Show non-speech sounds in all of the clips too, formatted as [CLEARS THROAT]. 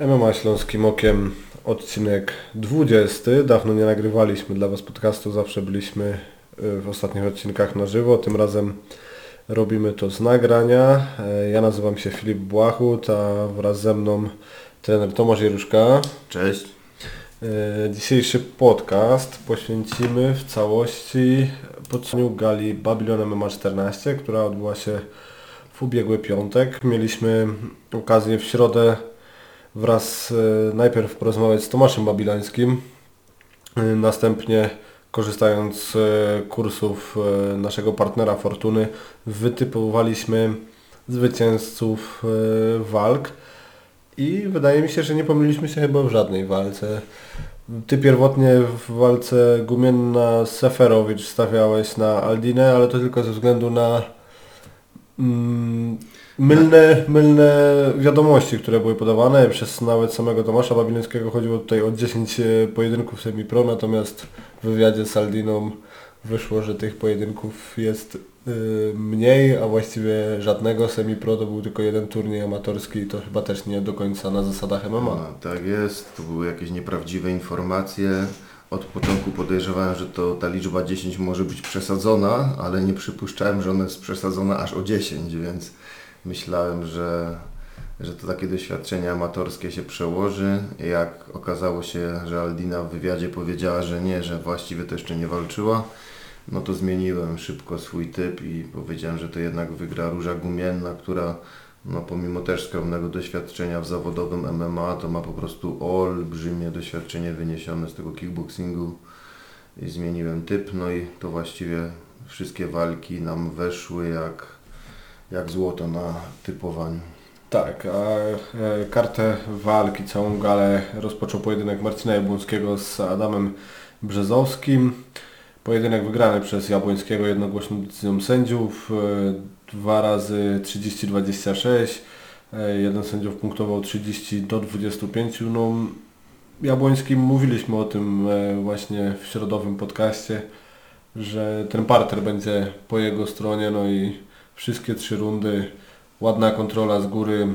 MMA Śląskim Okiem, odcinek 20. Dawno nie nagrywaliśmy dla Was podcastu, zawsze byliśmy y, w ostatnich odcinkach na żywo. Tym razem robimy to z nagrania. E, Ja nazywam się Filip Błachut, a wraz ze mną trener Tomasz Jeruszka. Cześć. E, Dzisiejszy podcast poświęcimy w całości podsumowaniu gali Babylon MMA 14, która odbyła się w ubiegły piątek. Mieliśmy okazję w środę wraz e, najpierw porozmawiać z Tomaszem Babilańskim, e, następnie korzystając z e, kursów naszego partnera Fortuny wytypowaliśmy zwycięzców walk i wydaje mi się, że nie pomyliliśmy się chyba w żadnej walce. Ty pierwotnie w walce Gumienna Seferowicz stawiałeś na Aldinę, ale to tylko ze względu na mm, mylne, mylne wiadomości, które były podawane przez nawet samego Tomasza Babileckiego. Chodziło tutaj o 10 pojedynków semi-pro, natomiast w wywiadzie z Aldiną wyszło, że tych pojedynków jest y, mniej, a właściwie żadnego semi-pro, to był tylko jeden turniej amatorski i to chyba też nie do końca na zasadach MMA. No, tak jest, to były jakieś nieprawdziwe informacje. Od początku podejrzewałem, że to ta liczba 10 może być przesadzona, ale nie przypuszczałem, że ona jest przesadzona aż o 10, więc myślałem, że, że to takie doświadczenie amatorskie się przełoży. Jak okazało się, że Aldina w wywiadzie powiedziała, że nie, że właściwie to jeszcze nie walczyła, no to zmieniłem szybko swój typ i powiedziałem, że to jednak wygra Róża Gumienna, która no pomimo też skromnego doświadczenia w zawodowym MMA, to ma po prostu olbrzymie doświadczenie wyniesione z tego kickboxingu i zmieniłem typ, no i to właściwie wszystkie walki nam weszły jak, jak złoto na typowaniu. Tak, a e, kartę walki, całą galę rozpoczął pojedynek Marcina Jabłońskiego z Adamem Brzezowskim. Pojedynek wygrany przez Jabłońskiego jednogłośną decyzją sędziów. e, Dwa razy 30-26. e, Jeden sędziów punktował 30 do 25. No, Jabłońskim mówiliśmy o tym właśnie w środowym podcaście, że ten parter będzie po jego stronie, no i wszystkie trzy rundy, ładna kontrola z góry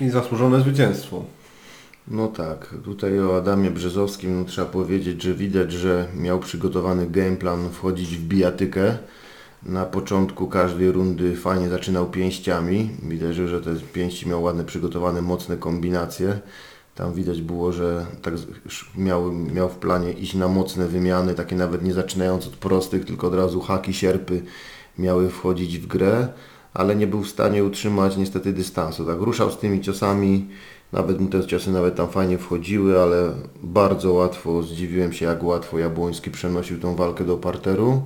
i zasłużone zwycięstwo. No tak, tutaj o Adamie Brzezowskim no, trzeba powiedzieć, że widać, że miał przygotowany game plan wchodzić w bijatykę. Na początku każdej rundy fajnie zaczynał pięściami. Widać, że- te pięści miał ładne przygotowane, mocne kombinacje. Tam widać było, że tak miał, miał w planie iść na mocne wymiany, takie nawet nie zaczynając od prostych, tylko od razu haki, sierpy miały wchodzić w grę, ale nie był w stanie utrzymać niestety dystansu. Tak ruszał z tymi ciosami, nawet mu te ciosy nawet tam fajnie wchodziły, ale bardzo łatwo, zdziwiłem się jak łatwo Jabłoński przenosił tą walkę do parteru.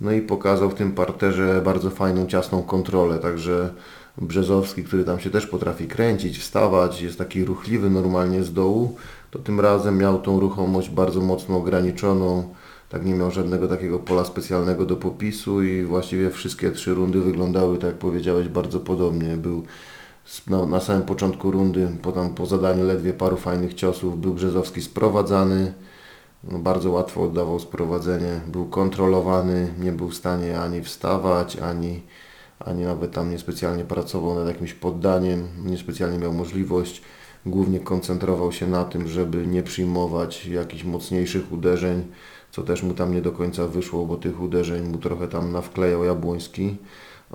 No i pokazał w tym parterze bardzo fajną, ciasną kontrolę, także Brzezowski, który tam się też potrafi kręcić, wstawać, jest taki ruchliwy normalnie z dołu, to tym razem miał tą ruchomość bardzo mocno ograniczoną, tak nie miał żadnego takiego pola specjalnego do popisu i właściwie wszystkie trzy rundy wyglądały, tak jak powiedziałeś, bardzo podobnie. Był na, na samym początku rundy, po, tam, po zadaniu ledwie paru fajnych ciosów, był Brzezowski sprowadzany, no, bardzo łatwo oddawał sprowadzenie, był kontrolowany, nie był w stanie ani wstawać, ani, ani nawet tam niespecjalnie pracował nad jakimś poddaniem, niespecjalnie miał możliwość. Głównie koncentrował się na tym, żeby nie przyjmować jakichś mocniejszych uderzeń, co też mu tam nie do końca wyszło, bo tych uderzeń mu trochę tam nawklejał Jabłoński.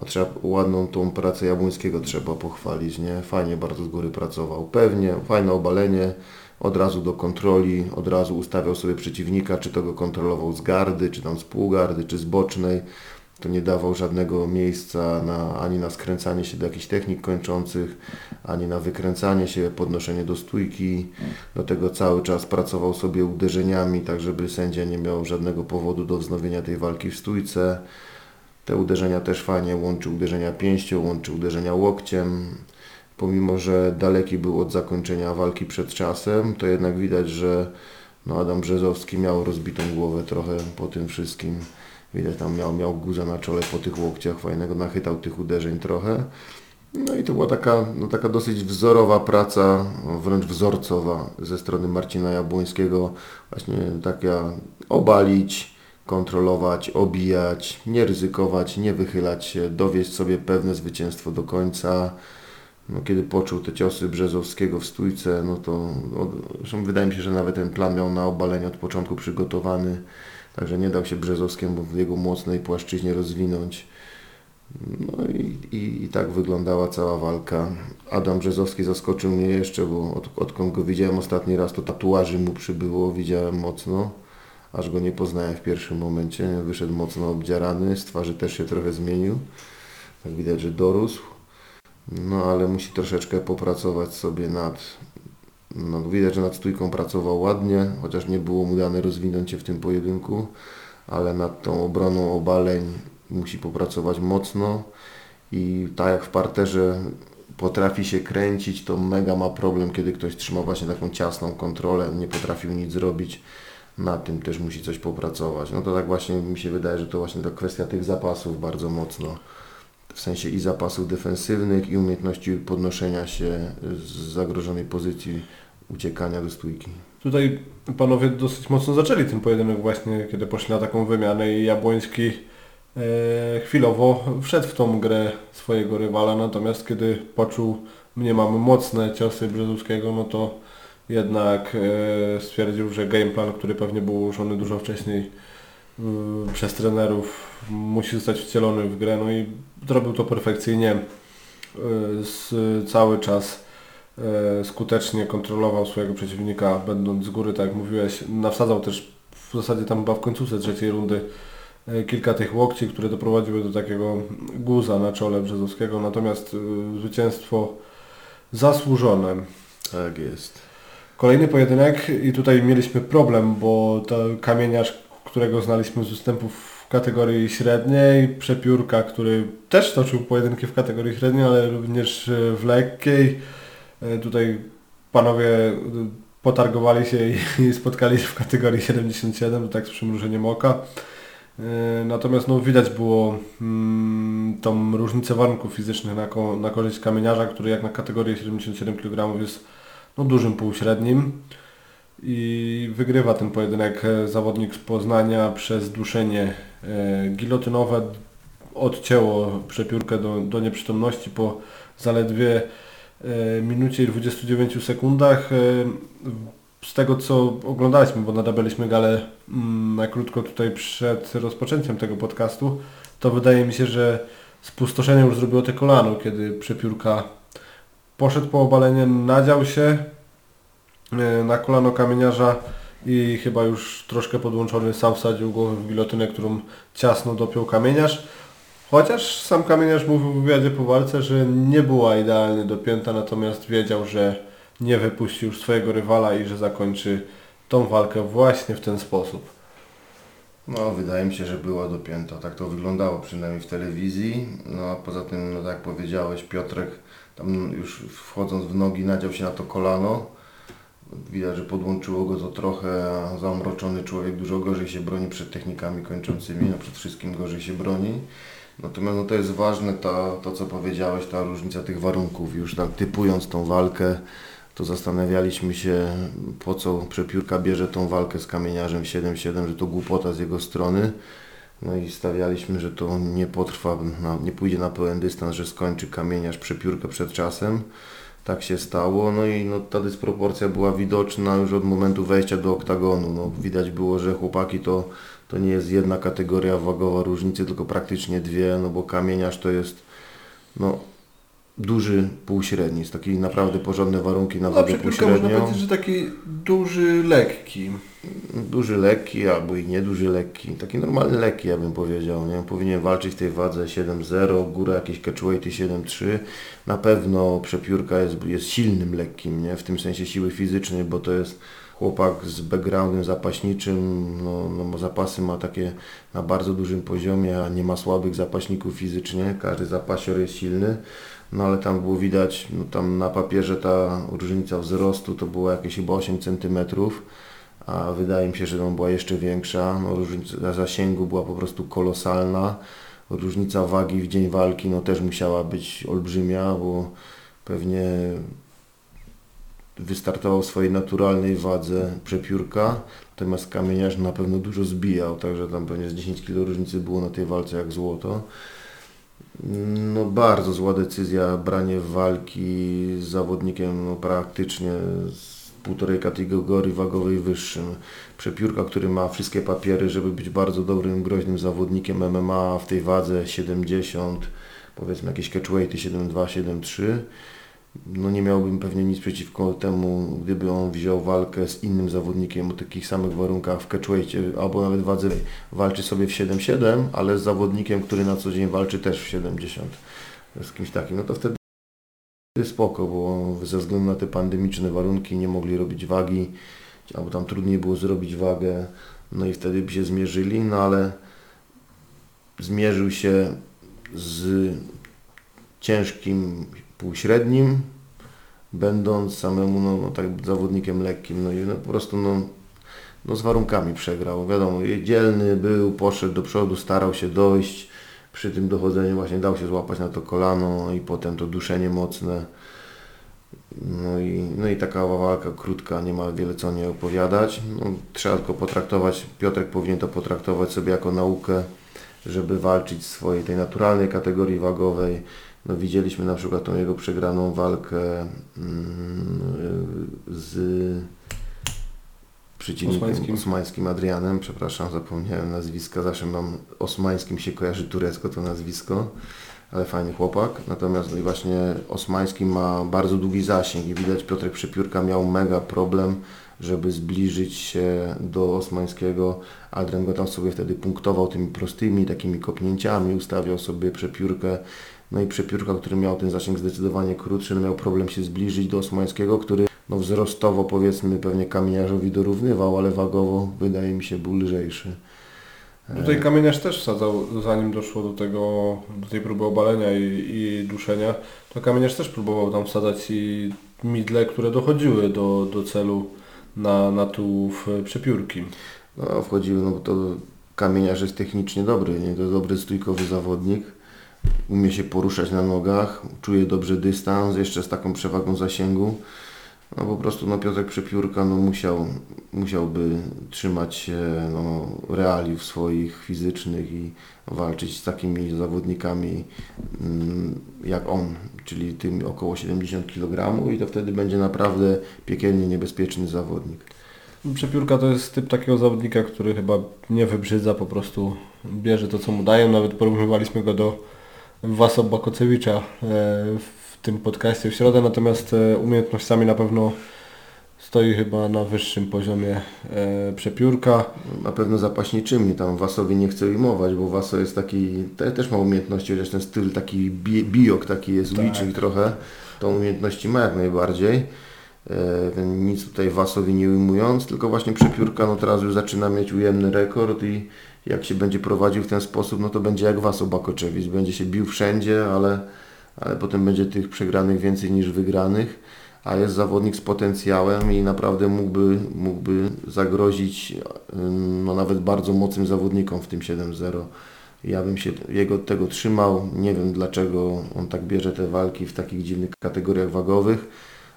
A trzeba, ładną tą pracę Jabłońskiego trzeba pochwalić, nie? Fajnie bardzo z góry pracował. Pewnie, fajne obalenie, od razu do kontroli, od razu ustawiał sobie przeciwnika, czy to go kontrolował z gardy, czy tam z półgardy, czy z bocznej. To nie dawał żadnego miejsca na, ani na skręcanie się do jakichś technik kończących, ani na wykręcanie się, podnoszenie do stójki. Do tego cały czas pracował sobie uderzeniami, tak żeby sędzia nie miał żadnego powodu do wznowienia tej walki w stójce. Te uderzenia też fajnie łączy uderzenia pięścią, łączy uderzenia łokciem. Pomimo, że daleki był od zakończenia walki przed czasem, to jednak widać, że no Adam Brzezowski miał rozbitą głowę trochę po tym wszystkim. Widać tam miał, miał guza na czole po tych łokciach, fajnego nachytał tych uderzeń trochę. No i to była taka, no taka dosyć wzorowa praca, wręcz wzorcowa ze strony Marcina Jabłońskiego. Właśnie taka obalić, kontrolować, obijać, nie ryzykować, nie wychylać się, dowieść sobie pewne zwycięstwo do końca. no, kiedy poczuł te ciosy Brzezowskiego w stójce, no to od, wydaje mi się, że nawet ten plan miał na obalenie od początku przygotowany, także nie dał się Brzezowskiemu w jego mocnej płaszczyźnie rozwinąć. No i, i, i tak wyglądała cała walka. Adam Brzezowski zaskoczył mnie jeszcze, bo od, odkąd go widziałem ostatni raz, to tatuaży mu przybyło, widziałem mocno, aż go nie poznałem w pierwszym momencie. Wyszedł mocno obdzierany, z twarzy też się trochę zmienił. Tak widać, że dorósł. No ale musi troszeczkę popracować sobie nad, no, widać, że nad stójką pracował ładnie, chociaż nie było mu dane rozwinąć się w tym pojedynku, ale nad tą obroną obaleń musi popracować mocno i tak jak w parterze potrafi się kręcić, to mega ma problem, kiedy ktoś trzyma właśnie taką ciasną kontrolę, nie potrafił nic zrobić. Na tym też musi coś popracować. No to tak właśnie mi się wydaje, że to właśnie to kwestia tych zapasów bardzo mocno. W sensie i zapasów defensywnych i umiejętności podnoszenia się z zagrożonej pozycji, uciekania do stójki. Tutaj panowie dosyć mocno zaczęli ten pojedynek właśnie, kiedy poszli na taką wymianę i Jabłoński e, chwilowo wszedł w tą grę swojego rywala, natomiast kiedy poczuł, mnie mamy mocne ciosy Brzezowskiego, no to jednak e, stwierdził, że game plan, który pewnie był ułożony dużo wcześniej przez trenerów, musi zostać wcielony w grę, no i zrobił to perfekcyjnie. Y, cały czas e, skutecznie kontrolował swojego przeciwnika, będąc z góry, tak jak mówiłeś, nawsadzał też w zasadzie tam chyba w końcówce trzeciej rundy kilka tych łokci, które doprowadziły do takiego guza na czole Brzezowskiego, natomiast y, zwycięstwo zasłużone. Tak jest. Kolejny pojedynek i tutaj mieliśmy problem, bo to kamieniarz, którego znaliśmy z ustępów w kategorii średniej, przepiórka, który też toczył pojedynki w kategorii średniej, ale również e, w lekkiej. E, Tutaj panowie e, potargowali się i- [LAUGHS] spotkali się w kategorii 77, to tak z przymrużeniem oka. Natomiast no, widać było mm, tą różnicę warunków fizycznych na, ko- na korzyść kamieniarza, który jak na kategorię 77 kg jest no, dużym półśrednim i wygrywa ten pojedynek e, zawodnik z Poznania przez duszenie e, gilotynowe. Odcięło przepiórkę do, do nieprzytomności po zaledwie e, minucie i 29 sekundach. Z tego co oglądaliśmy, bo nadabaliśmy galę mm, na krótko tutaj przed rozpoczęciem tego podcastu, to wydaje mi się, że spustoszenie już zrobiło te kolano, kiedy przepiórka poszedł po obalenie, nadział się na kolano kamieniarza i chyba już troszkę podłączony sam wsadził głowę w gilotynę, którą ciasno dopiął kamieniarz. Chociaż sam kamieniarz mówił w wywiadzie po walce, że nie była idealnie dopięta, natomiast wiedział, że nie wypuści już swojego rywala i że zakończy tą walkę właśnie w ten sposób. No, wydaje mi się, że była dopięta. Tak to wyglądało przynajmniej w telewizji. No a poza tym, no tak jak powiedziałeś, Piotrek tam już wchodząc w nogi nadział się na to kolano. Widać, że podłączyło go to trochę, a zamroczony człowiek dużo gorzej się broni przed technikami kończącymi, no przed wszystkim gorzej się broni. Natomiast no, to jest ważne to, to, co powiedziałeś, ta różnica tych warunków. Już tak typując tą walkę, to zastanawialiśmy się, po co przepiórka bierze tą walkę z kamieniarzem 7-7, że to głupota z jego strony. No i stawialiśmy, że to nie potrwa, nie pójdzie na pełen dystans, że skończy kamieniarz przepiórkę przed czasem. Tak się stało, no i no, ta dysproporcja była widoczna już od momentu wejścia do oktagonu. No, widać było, że chłopaki to, to nie jest jedna kategoria wagowa różnicy, tylko praktycznie dwie, no bo kamieniarz to jest no, duży półśredni, z takiej naprawdę porządne warunki na wagę półśrednią. że taki duży, lekki. Duży lekki albo i nieduży lekki, taki normalny lekki ja bym powiedział, nie? Powinien walczyć w tej wadze 7-0, góra jakieś catchweighty 7-3. Na pewno przepiórka jest, jest silnym lekkim, nie? W tym sensie siły fizycznej, bo to jest chłopak z backgroundem zapaśniczym, no, no zapasy ma takie na bardzo dużym poziomie, a nie ma słabych zapaśników fizycznie, każdy zapasior jest silny. No ale tam było widać, no tam na papierze ta różnica wzrostu to było jakieś chyba 8 centymetrów a wydaje mi się, że ona była jeszcze większa. No, różnica zasięgu była po prostu kolosalna. Różnica wagi w dzień walki no, też musiała być olbrzymia, bo pewnie wystartował w swojej naturalnej wadze przepiórka, natomiast kamieniarz na pewno dużo zbijał, także tam pewnie z 10 kg różnicy było na tej walce jak złoto. No bardzo zła decyzja, branie walki z zawodnikiem no, praktycznie z półtorej kategorii wagowej wyższym. Przepiórka, który ma wszystkie papiery, żeby być bardzo dobrym, groźnym zawodnikiem MMA w tej wadze 70, powiedzmy jakieś catchweighty 7.2, 7.3. No nie miałbym pewnie nic przeciwko temu, gdyby on wziął walkę z innym zawodnikiem o takich samych warunkach w catchweightie, albo nawet wadze walczy sobie w 7.7, ale z zawodnikiem, który na co dzień walczy też w 70. Z kimś takim, no to wtedy spoko, bo ze względu na te pandemiczne warunki nie mogli robić wagi, albo tam trudniej było zrobić wagę, no i wtedy by się zmierzyli, no ale zmierzył się z ciężkim półśrednim, będąc samemu no, no, tak zawodnikiem lekkim, no i no, po prostu no, no z warunkami przegrał. Wiadomo, dzielny był, poszedł do przodu, starał się dojść. Przy tym dochodzeniu właśnie dał się złapać na to kolano i potem to duszenie mocne. No i, no i taka walka krótka, nie ma wiele co nie opowiadać. No, trzeba tylko potraktować, Piotrek powinien to potraktować sobie jako naukę, żeby walczyć w swojej tej naturalnej kategorii wagowej. No, widzieliśmy na przykład tą jego przegraną walkę mm, z przeciwnikiem Osmańskim. osmańskim Adrianem, przepraszam, zapomniałem nazwiska, zawsze mam osmańskim się kojarzy turecko to nazwisko, ale fajny chłopak. Natomiast no i właśnie osmański ma bardzo długi zasięg i widać Piotrek Przepiórka miał mega problem, żeby zbliżyć się do osmańskiego. Adrian go tam sobie wtedy punktował tymi prostymi takimi kopnięciami, ustawiał sobie Przepiórkę. No i Przepiórka, który miał ten zasięg zdecydowanie krótszy, no miał problem się zbliżyć do osmańskiego, który no wzrostowo powiedzmy pewnie kamieniarzowi dorównywał, ale wagowo wydaje mi się był lżejszy. Tutaj kamieniarz też wsadzał, zanim doszło do tego, do tej próby obalenia i, i duszenia, to kamieniarz też próbował tam wsadzać i midle, które dochodziły do, do celu na, na tułów e, przepiórki. No wchodziły, no bo to kamieniarz jest technicznie dobry, nie? To dobry stójkowy zawodnik. Umie się poruszać na nogach, czuje dobrze dystans, jeszcze z taką przewagą zasięgu. No po prostu no Piotrek Przepiórka no musiał, musiałby trzymać się no, realiów swoich fizycznych i walczyć z takimi zawodnikami mm, jak on, czyli tym około 70 kg i to wtedy będzie naprawdę piekielnie niebezpieczny zawodnik. Przepiórka to jest typ takiego zawodnika, który chyba nie wybrzydza, po prostu bierze to co mu dają. Nawet porównywaliśmy go do Waso Bakocewicza e, w tym podcaście w środę, natomiast e, umiejętnościami na pewno stoi chyba na wyższym poziomie e, Przepiórka. Na pewno zapaśniczymi, tam Wasowi nie chcę ujmować, bo Waso jest taki, te, też ma umiejętności, chociaż ten styl taki bi, biok, taki jest Tak. trochę, to umiejętności ma jak najbardziej. E, nic tutaj Wasowi nie ujmując, tylko właśnie Przepiórka no teraz już zaczyna mieć ujemny rekord i jak się będzie prowadził w ten sposób, no to będzie jak Waso Bakoczewicz, będzie się bił wszędzie, ale, ale potem będzie tych przegranych więcej niż wygranych a jest zawodnik z potencjałem i naprawdę mógłby, mógłby zagrozić no, nawet bardzo mocnym zawodnikom w tym 7-0. Ja bym się jego tego trzymał. Nie wiem dlaczego on tak bierze te walki w takich dziwnych kategoriach wagowych,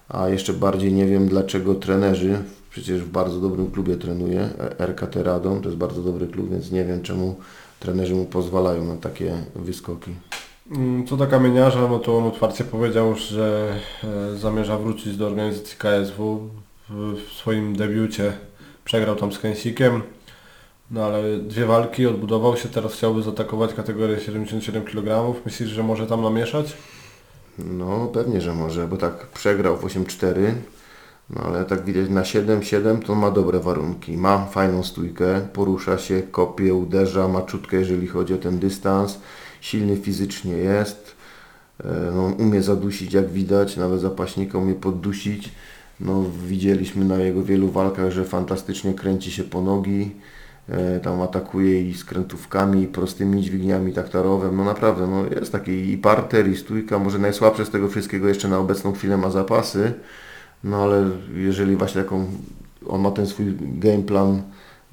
a jeszcze bardziej nie wiem dlaczego trenerzy, przecież w bardzo dobrym klubie trenuje, e, RKT Radom, to jest bardzo dobry klub, więc nie wiem czemu trenerzy mu pozwalają na takie wyskoki. Mm, Co do kamieniarza, no to on otwarcie powiedział, że e, zamierza wrócić do organizacji KSW. W, w swoim debiucie przegrał tam z Kęsikiem, no ale dwie walki, odbudował się, teraz chciałby zaatakować kategorię 77 kg. Myślisz, że może tam namieszać? No pewnie, że może, bo tak przegrał w 8-4, no ale tak widać na 7-7 to ma dobre warunki. Ma fajną stójkę, porusza się, kopie, uderza, ma czutkę jeżeli chodzi o ten dystans, silny fizycznie jest, e, no, umie zadusić jak widać, nawet zapaśnika umie poddusić. No, widzieliśmy na jego wielu walkach, że fantastycznie kręci się po nogi, e, tam atakuje i skrętówkami, i prostymi dźwigniami taktarowem, no naprawdę, no jest taki i parter, i stójka, może najsłabsze z tego wszystkiego jeszcze na obecną chwilę ma zapasy, no ale jeżeli właśnie taką, on ma ten swój game plan,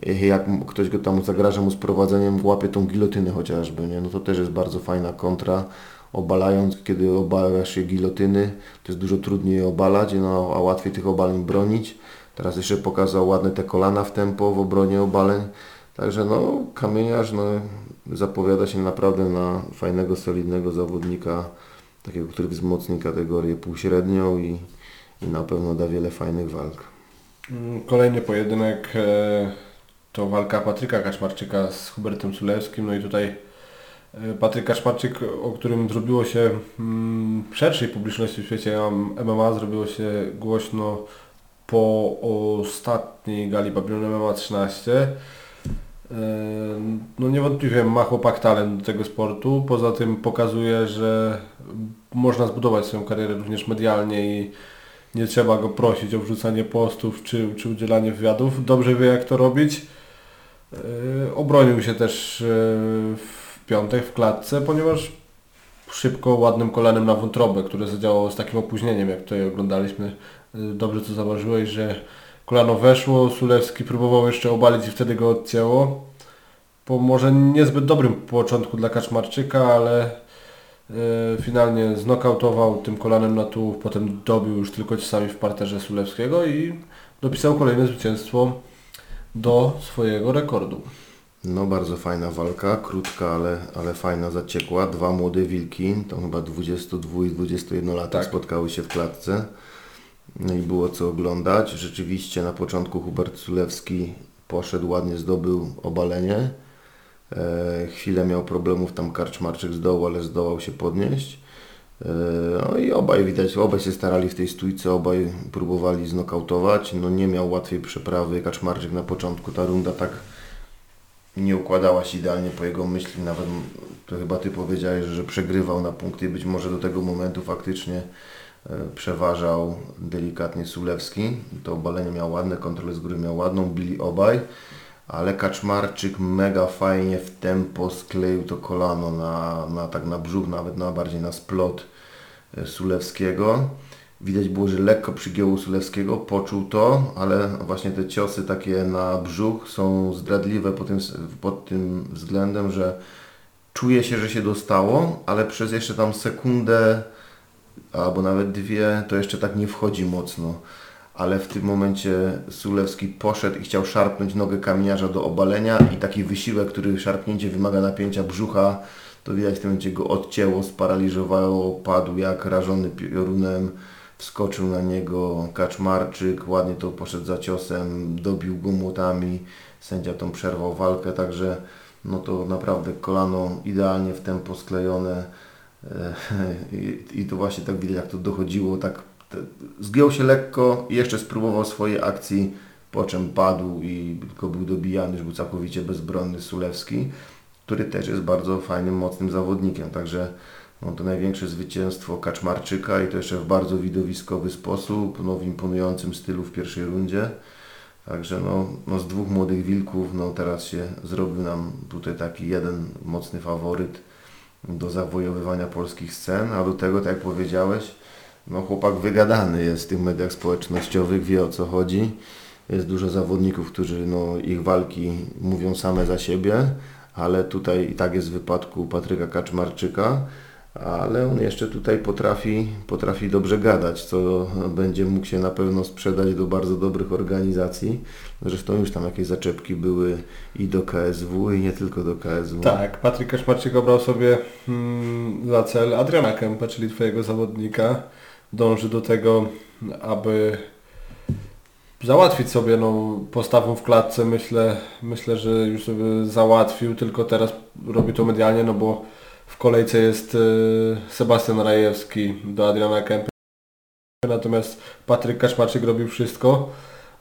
eh, jak ktoś go tam zagraża mu z prowadzeniem, łapie tą gilotynę chociażby, nie? no to też jest bardzo fajna kontra, obalając, kiedy obalasz się gilotyny, to jest dużo trudniej obalać, no, a łatwiej tych obaleń bronić. Teraz jeszcze pokazał ładne te kolana w tempo w obronie obaleń. Także no, kamieniarz no, zapowiada się naprawdę na fajnego, solidnego zawodnika, takiego, który wzmocni kategorię półśrednią i, i na pewno da wiele fajnych walk. Mm, Kolejny pojedynek e, to walka Patryka Kaczmarczyka z Hubertem Sulewskim. No i tutaj e, Patryk Kaczmarczyk, o którym zrobiło się mm, w szerszej publiczności w świecie MMA, zrobiło się głośno po ostatniej gali Babylon MMA 13. E, No niewątpliwie ma chłopak talent do tego sportu. Poza tym pokazuje, że można zbudować swoją karierę również medialnie i nie trzeba go prosić o wrzucanie postów czy, czy udzielanie wywiadów. Dobrze wie jak to robić. Yy, obronił się też yy, w piątek w klatce, ponieważ szybko, ładnym kolanem na wątrobę, które zadziałało z takim opóźnieniem, jak tutaj oglądaliśmy. Yy, Dobrze to zauważyłeś, że kolano weszło, Sulewski próbował jeszcze obalić i wtedy go odcięło. Po może niezbyt dobrym początku dla Kaczmarczyka, ale Finalnie znokautował tym kolanem na tułów, potem dobił już tylko ciosami w parterze Sulewskiego i dopisał kolejne zwycięstwo do swojego rekordu. No bardzo fajna walka, krótka, ale, ale fajna, zaciekła. Dwa młode wilki, to chyba 22 i 21 lat Tak. spotkały się w klatce. No i było co oglądać. Rzeczywiście na początku Hubert Sulewski poszedł, ładnie zdobył obalenie. E, chwilę miał problemów tam Karczmarczyk z dołu, ale zdołał się podnieść. E, no i obaj widać, obaj się starali w tej stójce, obaj próbowali znokautować. No nie miał łatwej przeprawy Kaczmarczyk na początku. Ta runda tak nie układała się idealnie po jego myśli. Nawet to chyba Ty powiedziałeś, że przegrywał na punkty i być może do tego momentu faktycznie e, przeważał delikatnie Sulewski. To obalenie miał ładne, kontrolę z góry miał ładną, bili obaj. Ale Kaczmarczyk mega fajnie w tempo skleił to kolano na, na tak na brzuch, nawet na bardziej na splot e, Sulewskiego. Widać było, że lekko przygięło Sulewskiego, poczuł to, ale właśnie te ciosy takie na brzuch są zdradliwe pod tym, pod tym względem, że czuje się, że się dostało, ale przez jeszcze tam sekundę albo nawet dwie to jeszcze tak nie wchodzi mocno. Ale w tym momencie Sulewski poszedł i chciał szarpnąć nogę kamieniarza do obalenia i taki wysiłek, który szarpnięcie wymaga napięcia brzucha, to widać w tym momencie go odcięło, sparaliżowało, padł jak rażony piorunem, wskoczył na niego Kaczmarczyk, ładnie to poszedł za ciosem, dobił go młotami, sędzia tą przerwał walkę, także no to naprawdę kolano idealnie w tempo sklejone. E, [LAUGHS] i, to właśnie tak widać jak to dochodziło, tak zgiął się lekko jeszcze spróbował swojej akcji, po czym padł i tylko był dobijany, już był całkowicie bezbronny Sulewski, który też jest bardzo fajnym, mocnym zawodnikiem, także no, to największe zwycięstwo Kaczmarczyka i to jeszcze w bardzo widowiskowy sposób, no, w imponującym stylu w pierwszej rundzie. Także no, no z dwóch młodych wilków, no teraz się zrobił nam tutaj taki jeden mocny faworyt do zawojowywania polskich scen, a do tego, tak jak powiedziałeś, no chłopak wygadany jest w tych mediach społecznościowych, wie o co chodzi. Jest dużo zawodników, którzy no, ich walki mówią same za siebie, ale tutaj i tak jest w wypadku Patryka Kaczmarczyka, ale on jeszcze tutaj potrafi, potrafi dobrze gadać, co będzie mógł się na pewno sprzedać do bardzo dobrych organizacji. Zresztą już tam jakieś zaczepki były i do KSW i nie tylko do KSW. Tak, Patryk Kaczmarczyk obrał sobie mm, za cel Adriana Kempę, czyli Twojego zawodnika. Dąży do tego, aby załatwić sobie no, postawą w klatce. Myślę, myślę, że już sobie załatwił, tylko teraz robi to medialnie, no bo w kolejce jest e, Sebastian Rajewski do Adriana Kempy. Natomiast Patryk Kaczmarczyk robił wszystko,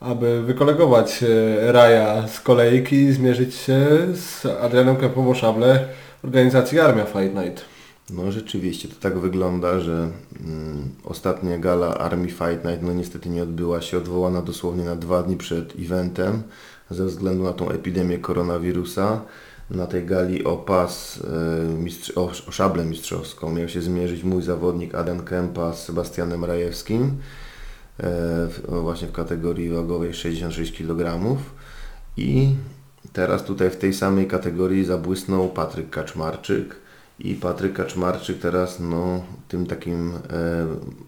aby wykolegować e, Raja z kolejki i zmierzyć się z Adrianem Kempą o szable organizacji Armia Fight Night. No rzeczywiście, to tak wygląda, że mm, ostatnia gala Army Fight Night no niestety nie odbyła się, odwołana dosłownie na dwa dni przed eventem ze względu na tą epidemię koronawirusa. Na tej gali o pas, e, o, o szablę mistrzowską miał się zmierzyć mój zawodnik Adam Kempa z Sebastianem Rajewskim e, w, właśnie w kategorii wagowej 66 kg i teraz tutaj w tej samej kategorii zabłysnął Patryk Kaczmarczyk i Patryk Kaczmarczyk teraz no, tym takim e,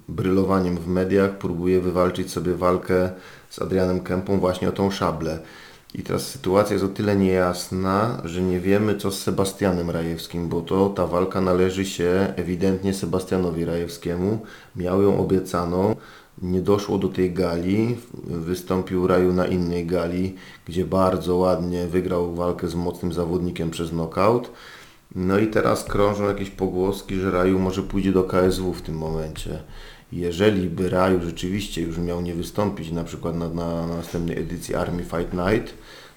brylowaniem w mediach próbuje wywalczyć sobie walkę z Adrianem Kępą właśnie o tą szablę. I teraz sytuacja jest o tyle niejasna, że nie wiemy co z Sebastianem Rajewskim, bo to ta walka należy się ewidentnie Sebastianowi Rajewskiemu. Miał ją obiecaną, nie doszło do tej gali, wystąpił Raju na innej gali, gdzie bardzo ładnie wygrał walkę z mocnym zawodnikiem przez knockout. No i teraz krążą jakieś pogłoski, że Raju może pójdzie do KSW w tym momencie. Jeżeli by Raju rzeczywiście już miał nie wystąpić na przykład na, na następnej edycji Army Fight Night,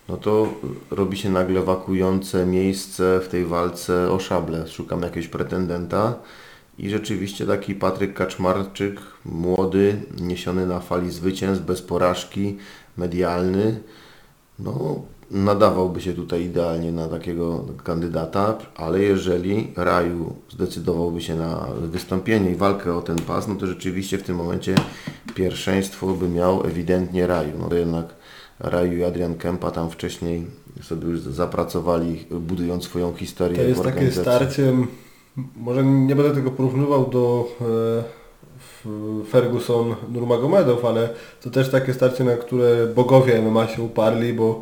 no to robi się nagle wakujące miejsce w tej walce o szable. Szukam jakiegoś pretendenta i rzeczywiście taki Patryk Kaczmarczyk, młody, niesiony na fali zwycięstw, bez porażki, medialny, no nadawałby się tutaj idealnie na takiego kandydata, ale jeżeli Raju zdecydowałby się na wystąpienie i walkę o ten pas, no to rzeczywiście w tym momencie pierwszeństwo by miał ewidentnie Raju. No to jednak Raju i Adrian Kempa tam wcześniej sobie już zapracowali, budując swoją historię. To jest takie starcie, może nie będę tego porównywał do e, Ferguson Nurmagomedow, ale to też takie starcie, na które bogowie MMA się uparli, bo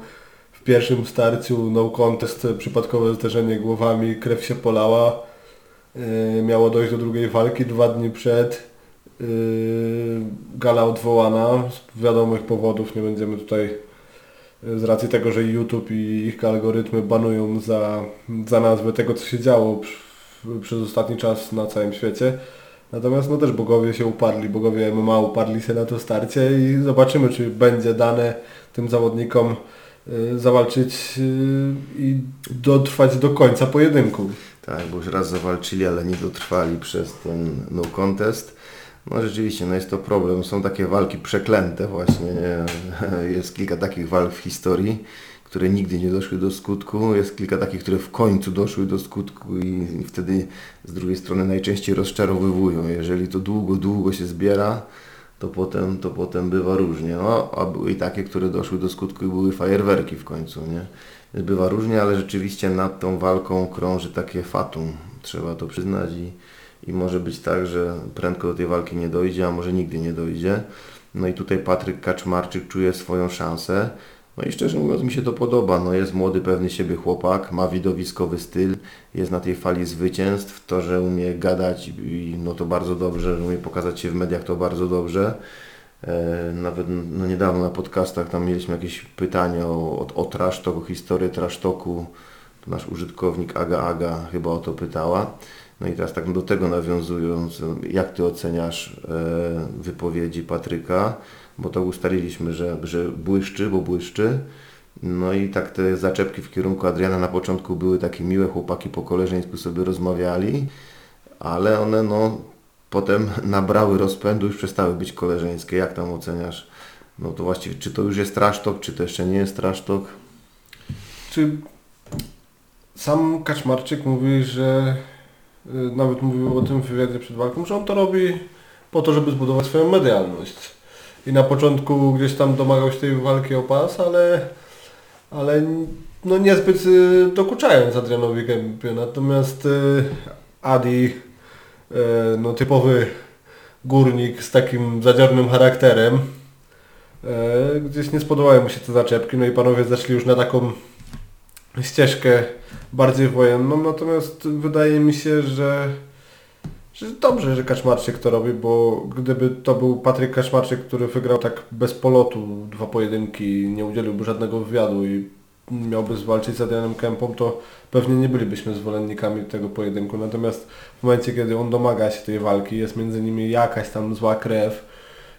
w pierwszym starciu no contest, przypadkowe zderzenie głowami, krew się polała. E, miało dojść do drugiej walki dwa dni przed. E, gala odwołana z wiadomych powodów, nie będziemy tutaj z racji tego, że YouTube i ich algorytmy banują za, za nazwę tego, co się działo przez ostatni czas na całym świecie. Natomiast no też bogowie się uparli, bogowie MMA uparli się na to starcie i zobaczymy, czy będzie dane tym zawodnikom y, zawalczyć y, i dotrwać do końca pojedynku. Tak, bo już raz zawalczyli, ale nie dotrwali przez ten no contest. No rzeczywiście, no jest to problem. Są takie walki przeklęte właśnie. Nie? [LAUGHS] Jest kilka takich walk w historii, które nigdy nie doszły do skutku. Jest kilka takich, które w końcu doszły do skutku i wtedy z drugiej strony najczęściej rozczarowywują. Jeżeli to długo, długo się zbiera, to potem, to potem bywa różnie. No, a były i takie, które doszły do skutku i były fajerwerki w końcu. Nie? Bywa różnie, ale rzeczywiście nad tą walką krąży takie fatum. Trzeba to przyznać i i może być tak, że prędko do tej walki nie dojdzie, a może nigdy nie dojdzie. No i tutaj Patryk Kaczmarczyk czuje swoją szansę. No i szczerze mówiąc mi się to podoba. No jest młody, pewny siebie chłopak, ma widowiskowy styl, jest na tej fali zwycięstw. To, że umie gadać no to bardzo dobrze, że umie pokazać się w mediach to bardzo dobrze. E, nawet no niedawno na podcastach tam mieliśmy jakieś pytanie o, o, o historię trash To nasz użytkownik Aga Aga chyba o to pytała. No i teraz tak do tego nawiązując, jak Ty oceniasz e, wypowiedzi Patryka, bo to ustaliliśmy, że, że błyszczy, bo błyszczy. No i tak te zaczepki w kierunku Adriana na początku były takie miłe, chłopaki po koleżeńsku sobie rozmawiali, ale one no potem [LAUGHS] nabrały rozpędu, już przestały być koleżeńskie. Jak tam oceniasz? No to właściwie, czy to już jest trasztok, czy to jeszcze nie jest trasztok? Czy sam Kaczmarczyk mówi, że Y, nawet mówił o tym w wywiadzie przed walką, że on to robi po to, żeby zbudować swoją medialność. I na początku gdzieś tam domagał się tej walki o pas, ale, ale no niezbyt y, dokuczając Adrianowi Kempie. Natomiast y, Adi, no typowy górnik z takim zadziornym charakterem, gdzieś nie spodobały mu się te zaczepki, no i panowie zeszli już na taką ścieżkę bardziej wojenną, natomiast wydaje mi się, że dobrze, że Kaczmarczyk to robi, bo gdyby to był Patryk Kaczmarczyk, który wygrał tak bez polotu dwa pojedynki, nie udzieliłby żadnego wywiadu i miałby zwalczyć z Adrianem Kempą, to pewnie nie bylibyśmy zwolennikami tego pojedynku. Natomiast w momencie, kiedy on domaga się tej walki, jest między nimi jakaś tam zła krew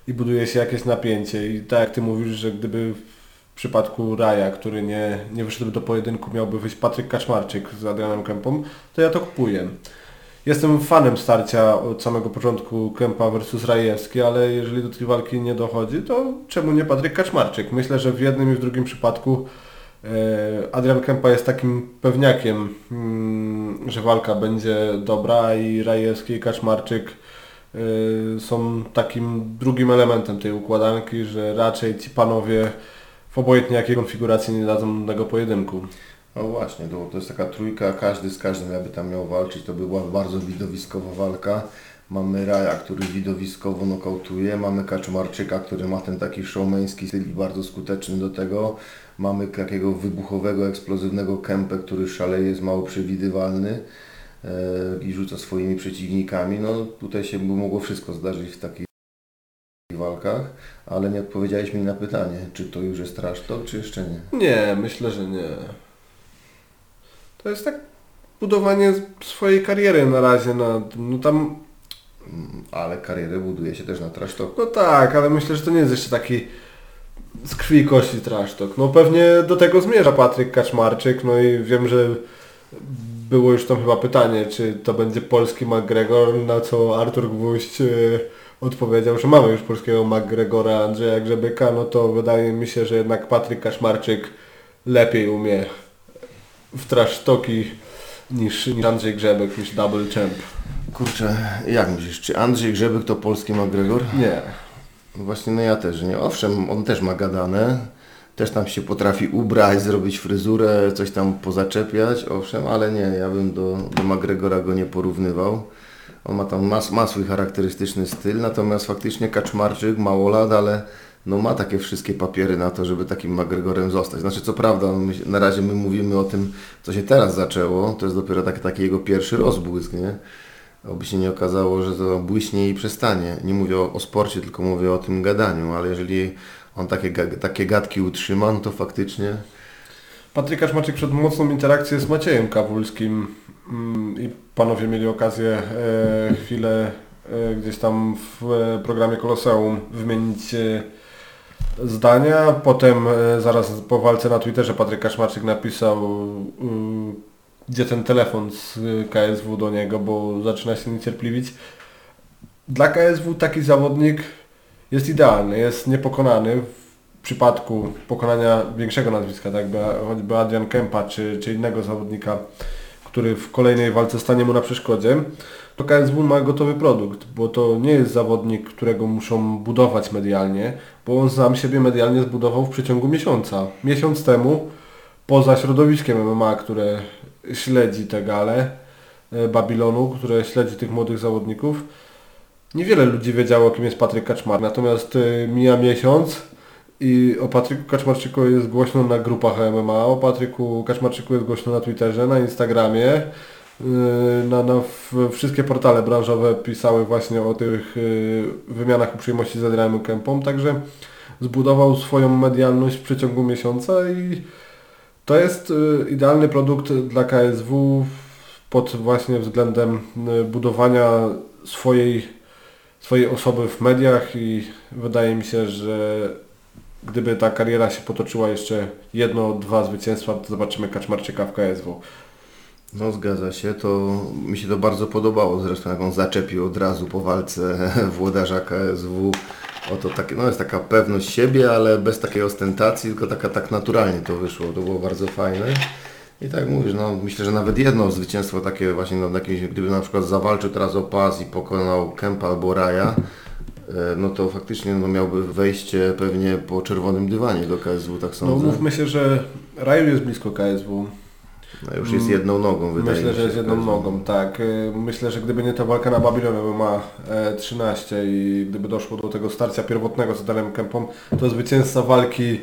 i buduje się jakieś napięcie i tak jak Ty mówisz, że gdyby w przypadku Raja, który nie, nie wyszedł do pojedynku, miałby wyjść Patryk Kaczmarczyk z Adrianem Kempą, to ja to kupuję. Jestem fanem starcia od samego początku Kempa versus Rajewski, ale jeżeli do tej walki nie dochodzi, to czemu nie Patryk Kaczmarczyk? Myślę, że w jednym i w drugim przypadku e, Adrian Kempa jest takim pewniakiem, mm, że walka będzie dobra i Rajewski i Kaczmarczyk e, są takim drugim elementem tej układanki, że raczej ci panowie w obojętnie jakiej konfiguracji nie dadzą tego pojedynku. No właśnie, to, to jest taka trójka, każdy z każdym jakby tam miał walczyć, to by była bardzo widowiskowa walka. Mamy Raja, który widowiskowo nokautuje, mamy Kaczmarczyka, który ma ten taki showmeński styl i bardzo skuteczny do tego. Mamy takiego wybuchowego, eksplozywnego Kempę, który szaleje, jest mało przewidywalny e, i rzuca swoimi przeciwnikami. No tutaj się by mogło wszystko zdarzyć w takich walkach, ale nie odpowiedziałeś mi na pytanie, czy to już jest trash czy jeszcze nie. Nie, myślę, że nie. To jest tak budowanie swojej kariery na razie. Na, no tam, Mm, Ale karierę buduje się też na trash talk. no tak, ale myślę, że to nie jest jeszcze taki z krwi i kości trash talk. No pewnie do tego zmierza Patryk Kaczmarczyk, no i wiem, że było już tam chyba pytanie, czy to będzie polski McGregor, na co Artur Gwóźdź e, odpowiedział, że mamy już polskiego McGregora Andrzeja Grzebyka, no to wydaje mi się, że jednak Patryk Kaczmarczyk lepiej umie w trash talki niż, niż Andrzej Grzebek, niż Double Champ. Kurczę, jak myślisz, czy Andrzej Grzebyk to polski McGregor? Nie. No Właśnie, no ja też nie. Owszem, on też ma gadane, też tam się potrafi ubrać, zrobić fryzurę, coś tam pozaczepiać, owszem, ale nie, ja bym do, do McGregora go nie porównywał. On ma tam ma, ma swój charakterystyczny styl, natomiast faktycznie Kaczmarczyk, mało lat, ale no ma takie wszystkie papiery na to, żeby takim McGregorem zostać. Znaczy co prawda, my, na razie my mówimy o tym, co się teraz zaczęło, to jest dopiero taki, taki jego pierwszy rozbłysk, nie? Oby się nie okazało, że to błyśnie i przestanie. Nie mówię o, o sporcie, tylko mówię o tym gadaniu, ale jeżeli on takie, takie gadki utrzyma, no to faktycznie Patryk Kaczmarczyk przed mocną interakcję z Maciejem Kawulskim mm, i panowie mieli okazję e, chwilę e, gdzieś tam w e, programie Koloseum wymienić e, zdania. Potem e, zaraz po walce na Twitterze Patryk Kaczmarczyk napisał e, gdzie ten telefon z e, KSW do niego, bo zaczyna się niecierpliwić. Dla KSW taki zawodnik jest idealny, jest niepokonany w przypadku pokonania większego nazwiska, tak choćby Adrian Kempa czy, czy innego zawodnika, który w kolejnej walce stanie mu na przeszkodzie, to KSW ma gotowy produkt, bo to nie jest zawodnik, którego muszą budować medialnie, bo on sam siebie medialnie zbudował w przeciągu miesiąca. Miesiąc temu, poza środowiskiem MMA, które śledzi te gale e, Babilonu, które śledzi tych młodych zawodników, niewiele ludzi wiedziało, kim jest Patryk Kaczmar. Natomiast e, mija miesiąc i o Patryku Kaczmarczyku jest głośno na grupach MMA, o Patryku Kaczmarczyku jest głośno na Twitterze, na Instagramie. Yy, Na, na wszystkie portale branżowe pisały właśnie o tych yy, wymianach uprzejmości z Adrianem Kempą, także zbudował swoją medialność w przeciągu miesiąca i to jest yy, idealny produkt dla KSW pod właśnie względem budowania swojej, swojej osoby w mediach i wydaje mi się, że gdyby ta kariera się potoczyła jeszcze jedno, dwa zwycięstwa, to zobaczymy Kaczmarczyka w KSW. No zgadza się, to mi się to bardzo podobało, zresztą jak on zaczepił od razu po walce [LAUGHS] włodarza KSW. Oto takie, no jest taka pewność siebie, ale bez takiej ostentacji, tylko taka tak naturalnie to wyszło, to było bardzo fajne. I tak mówisz, no myślę, że nawet jedno zwycięstwo takie właśnie no, jakimś, gdyby na przykład zawalczył teraz o pas i pokonał Kempa albo Raja, e, no to faktycznie no, miałby wejście pewnie po czerwonym dywanie do KSW, tak No sądzę. mówmy się, że Raju jest blisko KSW. No, już jest jedną nogą, wydaje Myślę, mi się. że jest jedną nogą, tak. Y, Myślę, że gdyby nie ta walka na Babilonie ma 13 i gdyby doszło do tego starcia pierwotnego z Adamem Kempą, to zwycięzca walki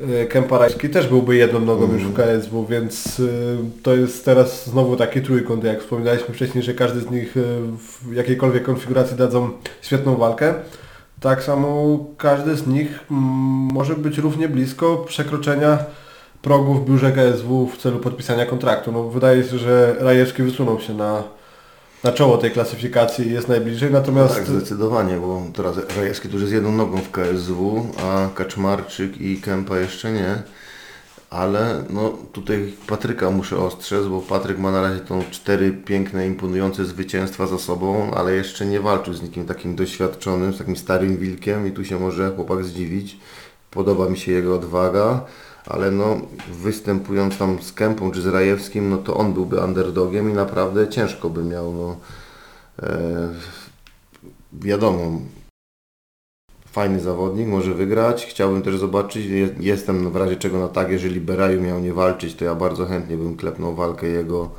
y, Kempa Rajski też byłby jedną nogą już w KSW, więc y, to jest teraz znowu taki trójkąt, jak wspominaliśmy wcześniej, że każdy z nich y, w jakiejkolwiek konfiguracji dadzą świetną walkę. Tak samo każdy z nich mm, może być równie blisko przekroczenia progu w biurze KSW w celu podpisania kontraktu. No, wydaje się, że Rajewski wysunął się na, na czoło tej klasyfikacji i jest najbliżej, natomiast Tak, zdecydowanie, bo teraz Rajewski już jest jedną nogą w KSW, a Kaczmarczyk i Kępa jeszcze nie. Ale no tutaj Patryka muszę ostrzec, bo Patryk ma na razie tą cztery piękne, imponujące zwycięstwa za sobą, ale jeszcze nie walczył z nikim takim doświadczonym, z takim starym wilkiem i tu się może chłopak zdziwić. Podoba mi się jego odwaga, ale no występując tam z Kępą czy z Rajewskim, no to on byłby underdogiem i naprawdę ciężko by miał, no e, wiadomo, fajny zawodnik, może wygrać. Chciałbym też zobaczyć, je- jestem w razie czego na tak, jeżeli Beraju miał nie walczyć, to ja bardzo chętnie bym klepnął walkę jego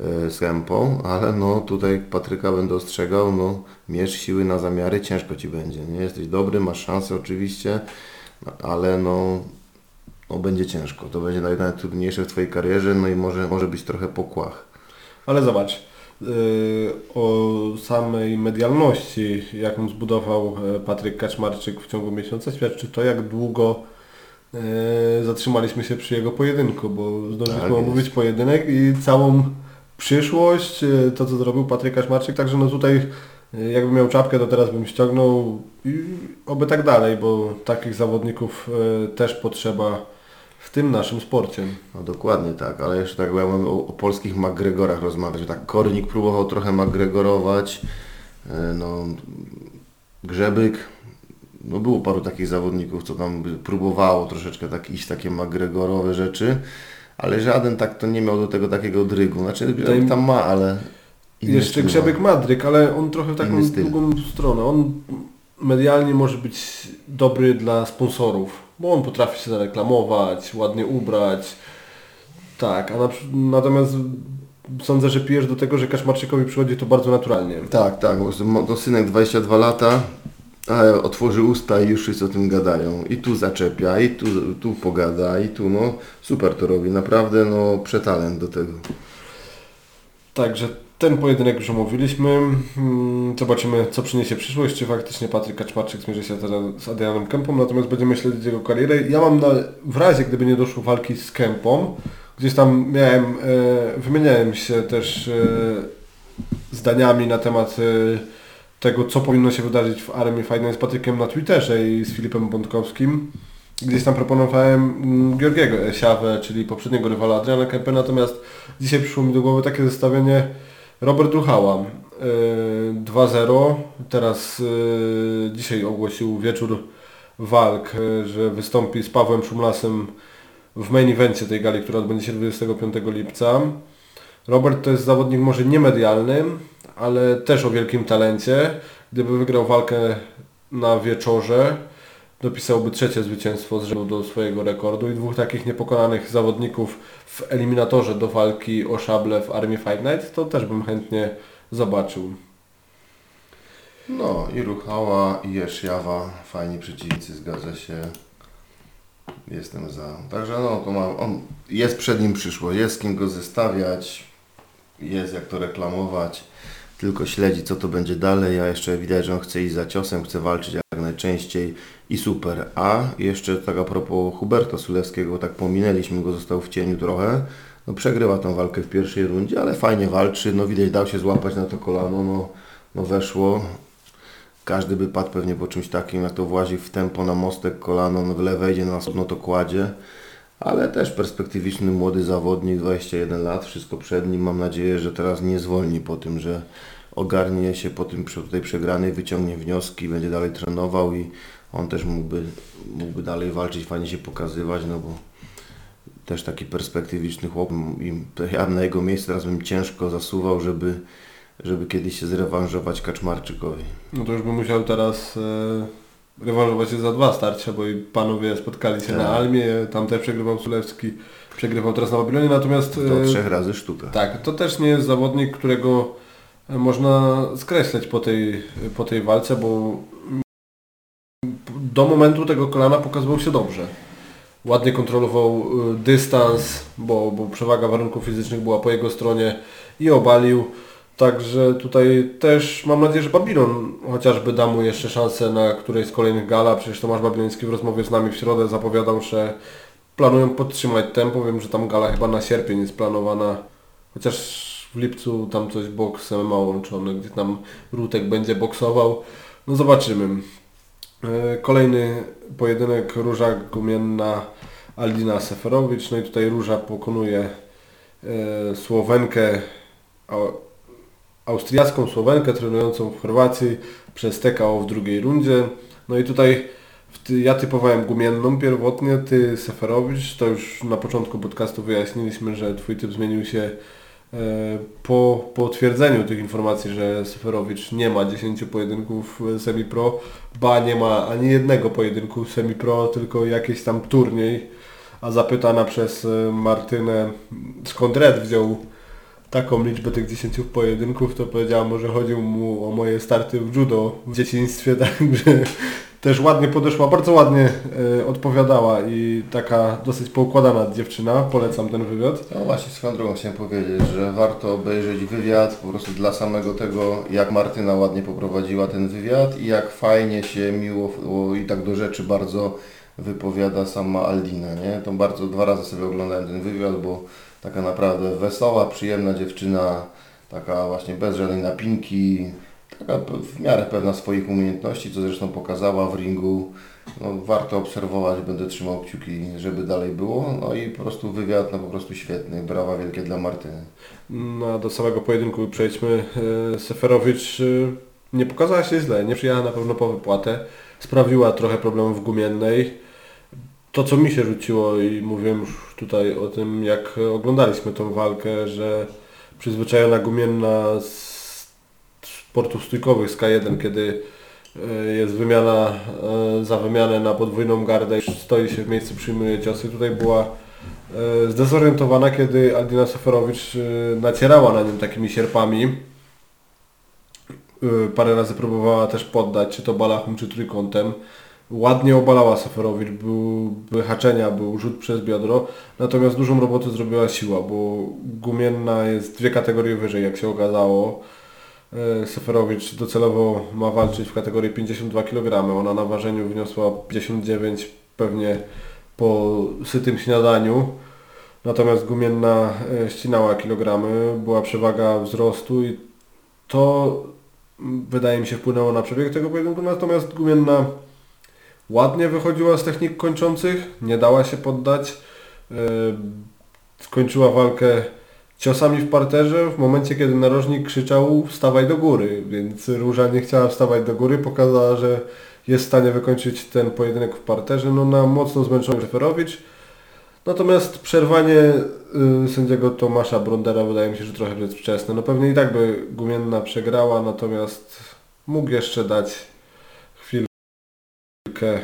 e, z Kępą, ale no tutaj Patryka będę ostrzegał, no mierz siły na zamiary, ciężko Ci będzie, nie? Jesteś dobry, masz szansę oczywiście, ale no, no będzie ciężko, to będzie naj- najtrudniejsze w Twojej karierze, no i może, może być trochę pokłach. Ale zobacz, yy, o samej medialności, jaką zbudował e, Patryk Kaczmarczyk w ciągu miesiąca, świadczy to, jak długo e, zatrzymaliśmy się przy jego pojedynku, bo zdążyliśmy Tak omówić pojedynek i całą przyszłość, e, to co zrobił Patryk Kaczmarczyk, także no tutaj jakbym miał czapkę, to teraz bym ściągnął i oby tak dalej, bo takich zawodników też potrzeba tym naszym sporcie. No dokładnie tak, ale jeszcze tak jakbym o, o polskich McGregorach rozmawiać, tak Kornik próbował trochę McGregorować, e, no Grzebyk, no było paru takich zawodników, co tam próbowało troszeczkę tak iść takie McGregorowe rzeczy, ale żaden tak to nie miał do tego takiego drygu, znaczy Grzebek tam ma, ale inny Jeszcze styl ma. Madryk, ale on trochę taką drugą stronę. On medialnie może być dobry dla sponsorów, bo on potrafi się zareklamować, ładnie ubrać. Tak, a na, natomiast sądzę, że pijesz do tego, że Kaczmarczykowi przychodzi to bardzo naturalnie. Tak, tak, to synek 22 lata, a otworzy usta i już wszyscy o tym gadają. I tu zaczepia, i tu, tu pogada, i tu, no super to robi, naprawdę, no przetalent do tego. Także ten pojedynek już omówiliśmy. Mm, Zobaczymy, co przyniesie przyszłość, czy faktycznie Patryk Kaczmarczyk zmierzy się teraz z Adrianem Kępą, natomiast będziemy śledzić jego karierę. Ja mam na, w razie, gdyby nie doszło walki z Kępą, gdzieś tam miałem, e, wymieniałem się też e, zdaniami na temat e, tego, co powinno się wydarzyć w Armii Fajnej z Patrykiem na Twitterze i z Filipem Bątkowskim. Gdzieś tam proponowałem mm, Georgiego Siawę, czyli poprzedniego rywala Adriana Kępę, natomiast dzisiaj przyszło mi do głowy takie zestawienie Robert Ruchała yy, 2-0, teraz yy, dzisiaj ogłosił wieczór walk, yy, że wystąpi z Pawłem Szumlasem w main evencie tej gali, która odbędzie się 25 lipca. Robert to jest zawodnik może niemedialny, ale też o wielkim talencie. Gdyby wygrał walkę na wieczorze, dopisałby trzecie zwycięstwo z rzędu do swojego rekordu i dwóch takich niepokonanych zawodników w eliminatorze do walki o szable w Armii Fight Night, to też bym chętnie zobaczył. No i Ruchała, i Jeszawa, fajni przeciwnicy, zgadza się. Jestem za. Także no, to mam, on, jest przed nim przyszłość, jest kim go zestawiać, jest jak to reklamować, tylko śledzi co to będzie dalej, a jeszcze widać, że on chce iść za ciosem, chce walczyć najczęściej i super. A jeszcze tak a propos Huberta Sulewskiego, tak pominęliśmy go, został w cieniu trochę. No przegrywa tą walkę w pierwszej rundzie, ale fajnie walczy, no widać dał się złapać na to kolano, no, no weszło. Każdy by padł pewnie po czymś takim, jak to włazi w tempo na mostek kolano, no w lewe idzie, na następno to kładzie. Ale też perspektywiczny młody zawodnik, 21 lat, wszystko przed nim. Mam nadzieję, że teraz nie zwolni po tym, że ogarnie się po tym tej przegranej, wyciągnie wnioski, będzie dalej trenował i on też mógłby, mógłby dalej walczyć, fajnie się pokazywać, no bo też taki perspektywiczny chłop i ja na jego miejscu teraz bym ciężko zasuwał, żeby, żeby kiedyś się zrewanżować Kaczmarczykowi. No to już bym musiał teraz e, rewanżować się za dwa starcia, bo i panowie spotkali się Tak. na Almie, tam też przegrywał Sulewski, przegrywał teraz na Babilonie, natomiast To e, trzech razy sztuka. tak, to też nie jest zawodnik, którego można skreślać po tej, po tej walce, bo do momentu tego kolana pokazywał się dobrze. Ładnie kontrolował y, dystans, bo, bo przewaga warunków fizycznych była po jego stronie i obalił. Także tutaj też mam nadzieję, że Babilon chociażby da mu jeszcze szansę na którejś z kolejnych gala. Przecież Tomasz Babiloński w rozmowie z nami w środę zapowiadał, że planują podtrzymać tempo. Wiem, że tam gala chyba na sierpień jest planowana. Chociaż w lipcu tam coś boks MMA łączony, gdzie tam Rutek będzie boksował. No zobaczymy. E, Kolejny pojedynek Róża Gumienna Aldina Seferowicz. No i tutaj Róża pokonuje e, Słowenkę, au- austriacką Słowenkę trenującą w Chorwacji przez TKO w drugiej rundzie. No i tutaj ja typowałem Gumienną pierwotnie, ty Seferowicz. To już na początku podcastu wyjaśniliśmy, że twój typ zmienił się po potwierdzeniu tych informacji, że Seferowicz nie ma 10 pojedynków e, semi-pro, ba nie ma ani jednego pojedynku semi-pro, tylko jakiś tam turniej, a zapytana przez e, Martynę skąd Red wziął taką liczbę tych 10 pojedynków, to powiedziała, może chodził mu o moje starty w judo w dzieciństwie, [LAUGHS] także też ładnie podeszła, bardzo ładnie e, odpowiadała i taka dosyć poukładana dziewczyna, polecam ten wywiad. No właśnie, swoją drogą chciałem powiedzieć, że warto obejrzeć wywiad po prostu dla samego tego, jak Martyna ładnie poprowadziła ten wywiad i jak fajnie się miło o, i tak do rzeczy bardzo wypowiada sama Aldina, nie? To bardzo dwa razy sobie oglądałem ten wywiad, bo taka naprawdę wesoła, przyjemna dziewczyna, taka właśnie bez żadnej napinki, taka w miarę pewna swoich umiejętności, co zresztą pokazała w ringu. No, warto obserwować, będę trzymał kciuki, żeby dalej było. No i po prostu wywiad, no po prostu świetny. Brawa wielkie dla Martyny. No do samego pojedynku przejdźmy. E, Seferowicz e, nie pokazała się źle, nie przyjechała na pewno po wypłatę. Sprawiła trochę problemów gumiennej. To co mi się rzuciło i mówiłem już tutaj o tym jak oglądaliśmy tą walkę, że przyzwyczajona gumienna z sportów stójkowych z K1, kiedy e, jest wymiana e, za wymianę na podwójną gardę stoi się w miejscu, przyjmuje ciosy. Tutaj była e, zdezorientowana, kiedy Aldina Seferowicz e, nacierała na nią takimi sierpami. Parę razy próbowała też poddać, czy to balachą, czy trójkątem. Ładnie obalała Seferowicz, były haczenia, był rzut przez biodro, natomiast dużą robotę zrobiła siła, bo gumienna jest dwie kategorie wyżej, jak się okazało. E, Seferowicz docelowo ma walczyć w kategorii 52 kg. Ona na ważeniu wyniosła 59 pewnie po sytym śniadaniu. Natomiast Gumienna e, ścinała kilogramy, była przewaga wzrostu i to mm, wydaje mi się wpłynęło na przebieg tego pojedynku. Natomiast Gumienna ładnie wychodziła z technik kończących, nie dała się poddać. E, Skończyła walkę ciosami w parterze w momencie, kiedy narożnik krzyczał wstawaj do góry, więc Róża nie chciała wstawać do góry, pokazała, że jest w stanie wykończyć ten pojedynek w parterze, no na mocno zmęczony Szeferowicz. Natomiast przerwanie y, sędziego Tomasza Brondera wydaje mi się, że trochę jest wczesne. No pewnie i tak by Gumienna przegrała, natomiast mógł jeszcze dać chwilkę y,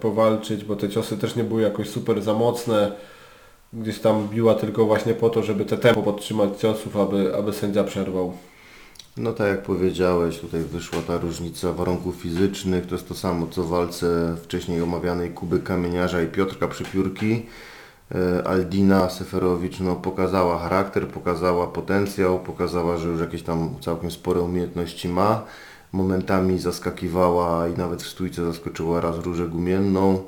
powalczyć, bo te ciosy też nie były jakoś super za mocne gdzieś tam biła tylko właśnie po to, żeby te tempo podtrzymać ciosów, aby, aby sędzia przerwał. No tak jak powiedziałeś, tutaj wyszła ta różnica warunków fizycznych. To jest to samo co w walce wcześniej omawianej Kuby Kamieniarza i Piotrka Przypiórki. E, Aldina Seferowicz no, pokazała charakter, pokazała potencjał, pokazała, że już jakieś tam całkiem spore umiejętności ma. Momentami zaskakiwała i nawet w stójce zaskoczyła raz Różę Gumienną.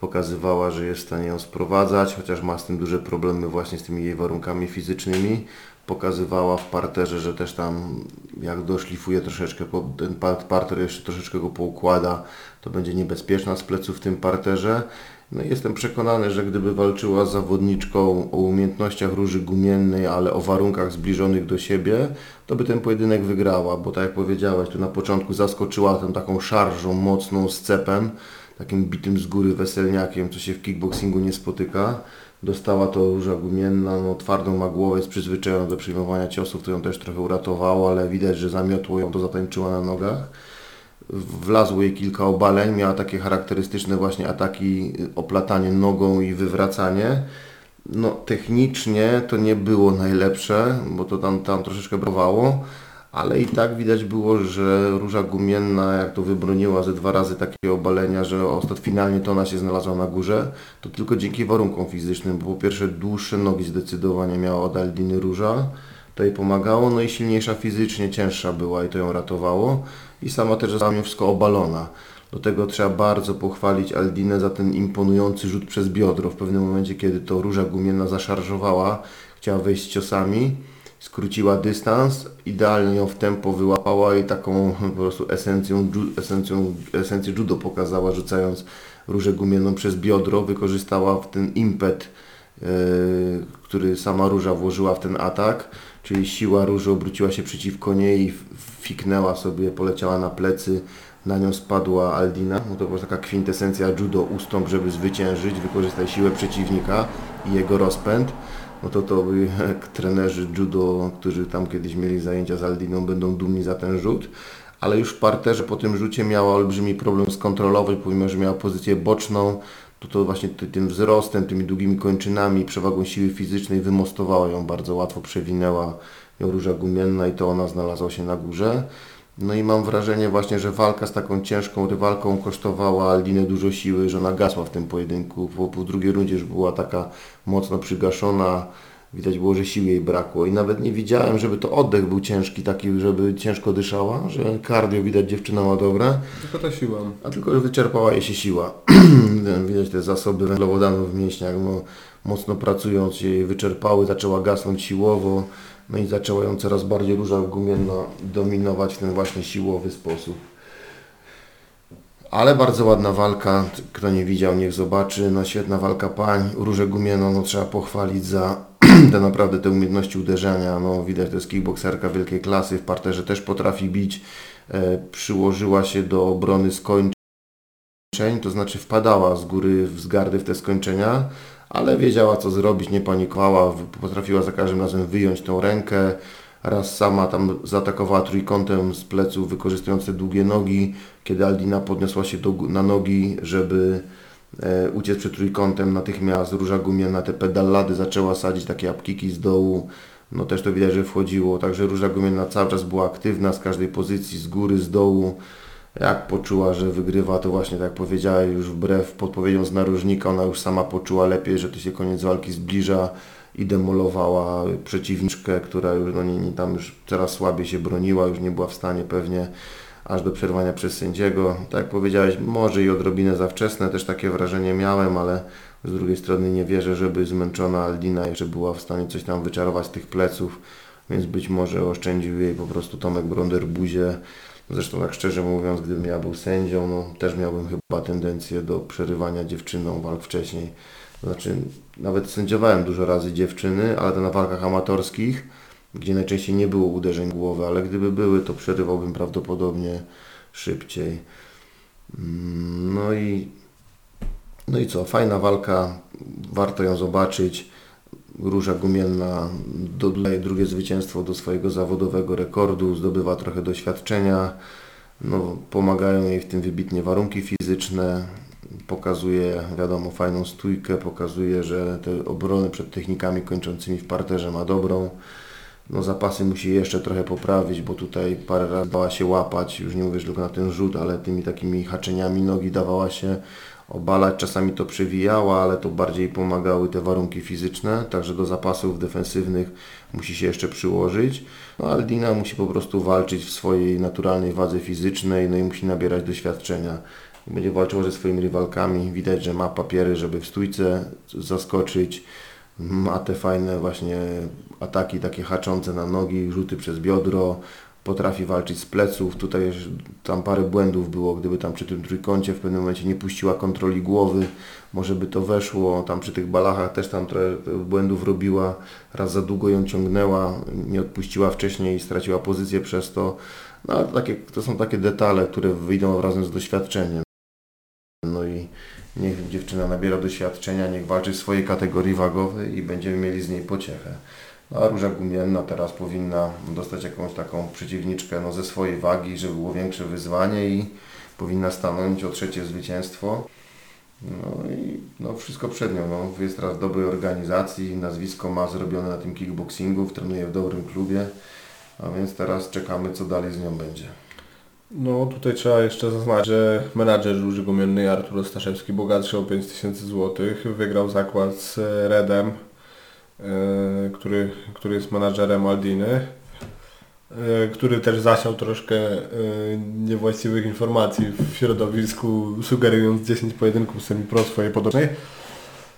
Pokazywała, że jest w stanie ją sprowadzać, chociaż ma z tym duże problemy właśnie z tymi jej warunkami fizycznymi. Pokazywała w parterze, że też tam jak doszlifuje troszeczkę, ten par- parter jeszcze troszeczkę go poukłada, to będzie niebezpieczna z pleców w tym parterze. No jestem przekonany, że gdyby walczyła z zawodniczką o umiejętnościach róży gumiennej, ale o warunkach zbliżonych do siebie, to by ten pojedynek wygrała, bo tak jak powiedziałeś, tu na początku zaskoczyła tą taką szarżą mocną z cepem, takim bitym z góry weselniakiem, co się w kickboxingu nie spotyka. Dostała to róża gumienna, no twardą ma głowę, jest przyzwyczajona do przyjmowania ciosów, to ją też trochę uratowało, ale widać, że zamiotło ją, to zatańczyła na nogach wlazło jej kilka obaleń, miała takie charakterystyczne właśnie ataki, oplatanie nogą i wywracanie. No technicznie to nie było najlepsze, bo to tam, tam troszeczkę brakowało, ale i tak widać było, że Róża Gumienna jak to wybroniła ze dwa razy takie obalenia, że ostat finalnie to ona się znalazła na górze, to tylko dzięki warunkom fizycznym, bo po pierwsze dłuższe nogi zdecydowanie miała od Aldiny Róża, to jej pomagało, no i silniejsza fizycznie, cięższa była i to ją ratowało i sama też została wszystko obalona. Do tego trzeba bardzo pochwalić Aldinę za ten imponujący rzut przez biodro. W pewnym momencie, kiedy to Róża Gumienna zaszarżowała, chciała wejść ciosami, skróciła dystans, idealnie ją w tempo wyłapała i taką [LAUGHS] po prostu esencją, esencją, esencję judo pokazała, rzucając Różę Gumienną przez biodro, wykorzystała w ten impet yy, który sama Róża włożyła w ten atak, czyli siła Róży obróciła się przeciwko niej i fiknęła sobie, poleciała na plecy, na nią spadła Aldina. No to była taka kwintesencja judo, ustąp, żeby zwyciężyć, wykorzystaj siłę przeciwnika i jego rozpęd. No to [LAUGHS] trenerzy judo, którzy tam kiedyś mieli zajęcia z Aldiną, będą dumni za ten rzut. Ale już w parterze po tym rzucie miała olbrzymi problem skontrolować, pomimo że miała pozycję boczną, to to właśnie ty, tym wzrostem, tymi długimi kończynami, przewagą siły fizycznej wymostowała ją bardzo łatwo, przewinęła ją Róża Gumienna i to ona znalazła się na górze. No i mam wrażenie właśnie, że walka z taką ciężką rywalką kosztowała Aldinę dużo siły, że ona gasła w tym pojedynku. Po, po drugiej rundzie już była taka mocno przygaszona, widać było, że siły jej brakło i nawet nie widziałem, żeby to oddech był ciężki, taki, żeby ciężko dyszała, że kardio widać dziewczyna ma dobre, Tylko ta siła. a tylko, że wyczerpała jej się siła. [CLEARS THROAT] widać te zasoby węglowodanów w mięśniach, no, mocno pracując jej wyczerpały, zaczęła gasnąć siłowo, no i zaczęła ją coraz bardziej Róża Gumienna dominować w ten właśnie siłowy sposób. Ale bardzo ładna walka, kto nie widział niech zobaczy, no świetna walka pań, Różę Gumienną no, trzeba pochwalić za [CLEARS THROAT] te naprawdę te umiejętności uderzania, no widać to jest kickbokserka wielkiej klasy, w parterze też potrafi bić, e, przyłożyła się do obrony skończeń, to znaczy wpadała z góry w zgardy w te skończenia, ale wiedziała co zrobić, nie panikowała, potrafiła za każdym razem wyjąć tą rękę, raz sama tam zaatakowała trójkątem z pleców, wykorzystując te długie nogi, kiedy Aldina podniosła się do, na nogi, żeby e, uciec przed trójkątem, natychmiast Róża Gumienna te pedallady zaczęła sadzić, takie apkiki z dołu, no też to widać, że wchodziło, także Róża Gumienna cały czas była aktywna z każdej pozycji, z góry, z dołu, jak poczuła, że wygrywa, to właśnie tak jak powiedziałem, już wbrew podpowiedziom z narożnika, ona już sama poczuła lepiej, że to się koniec walki zbliża i demolowała przeciwniczkę, która już no, nie, nie, tam już coraz słabiej się broniła, już nie była w stanie pewnie aż do przerwania przez sędziego. Tak jak powiedziałeś, może i odrobinę za wczesne, też takie wrażenie miałem, ale z drugiej strony nie wierzę, żeby zmęczona Aldina jeszcze była w stanie coś tam wyczarować z tych pleców, więc być może oszczędził jej po prostu Tomek Bronder buzie. Zresztą tak szczerze mówiąc, gdybym ja był sędzią, no, też miałbym chyba tendencję do przerywania dziewczyną walk wcześniej. Znaczy, nawet sędziowałem dużo razy dziewczyny, ale to na walkach amatorskich, gdzie najczęściej nie było uderzeń głowy, ale gdyby były, to przerywałbym prawdopodobnie szybciej. Mm, No i, no i co, fajna walka, warto ją zobaczyć. Róża Gumielna dodaje drugie zwycięstwo do swojego zawodowego rekordu, zdobywa trochę doświadczenia. No, pomagają jej w tym wybitnie warunki fizyczne. Pokazuje, wiadomo, fajną stójkę, pokazuje, że te obrony przed technikami kończącymi w parterze ma dobrą. No zapasy musi jeszcze trochę poprawić, bo tutaj parę razy dała się łapać, już nie mówię tylko na ten rzut, ale tymi takimi haczeniami nogi dawała się obalać, czasami to przewijała, ale to bardziej pomagały te warunki fizyczne, także do zapasów defensywnych musi się jeszcze przyłożyć. No Aldina musi po prostu walczyć w swojej naturalnej wadze fizycznej, no i musi nabierać doświadczenia. Będzie walczyła ze swoimi rywalkami, widać, że ma papiery, żeby w stójce zaskoczyć, ma te fajne właśnie ataki takie haczące na nogi, rzuty przez biodro, potrafi walczyć z pleców. Tutaj tam parę błędów było, gdyby tam przy tym trójkącie w pewnym momencie nie puściła kontroli głowy, może by to weszło. Tam przy tych balachach też tam trochę błędów robiła, raz za długo ją ciągnęła, nie odpuściła wcześniej i straciła pozycję przez to. No ale takie, to są takie detale, które wyjdą razem z doświadczeniem. No i niech dziewczyna nabiera doświadczenia, niech walczy w swojej kategorii wagowej i będziemy mieli z niej pociechę. A Róża Gumienna teraz powinna dostać jakąś taką przeciwniczkę no, ze swojej wagi, żeby było większe wyzwanie i powinna stanąć o trzecie zwycięstwo. No i no, wszystko przed nią. No. Jest teraz w dobrej organizacji, nazwisko ma zrobione na tym kickboxingu, trenuje w dobrym klubie, a więc teraz czekamy co dalej z nią będzie. No tutaj trzeba jeszcze zaznaczyć, że menadżer Róży Gumiennej Artur Staszewski, bogatszy o 5000 zł, wygrał zakład z Redem, który, który jest menadżerem Aldiny, e, który też zasiał troszkę e, niewłaściwych informacji w środowisku, sugerując 10 pojedynków semi-pro swojej podocznej.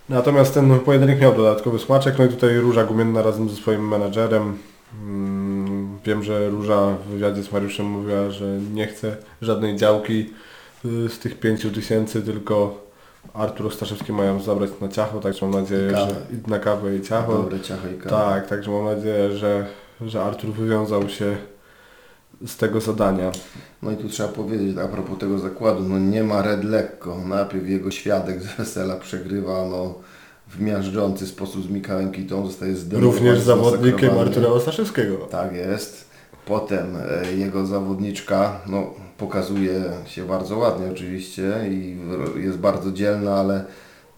Natomiast ten pojedynek miał dodatkowy smaczek, no i tutaj Róża Gumienna razem ze swoim menadżerem Mm, Wiem, że Róża w wywiadzie z Mariuszem mówiła, że nie chce żadnej działki y, z tych 5 tysięcy, tylko Artur Ostaszewski mają zabrać na ciacho, także mam nadzieję, kawę. że i na kawę i ciacho. Dobre ciacho i kawa. Tak, także mam nadzieję, że, że Artur wywiązał się z tego zadania. No i tu trzeba powiedzieć a propos tego zakładu, no nie ma Red lekko. Najpierw jego świadek z wesela przegrywa no, w miażdżący sposób z Michałem Kitą, zostaje zdemolowany, Również zawodnikiem. Artura Ostaszewskiego. Tak jest. Potem e, jego zawodniczka no, pokazuje się bardzo ładnie oczywiście i jest bardzo dzielna, ale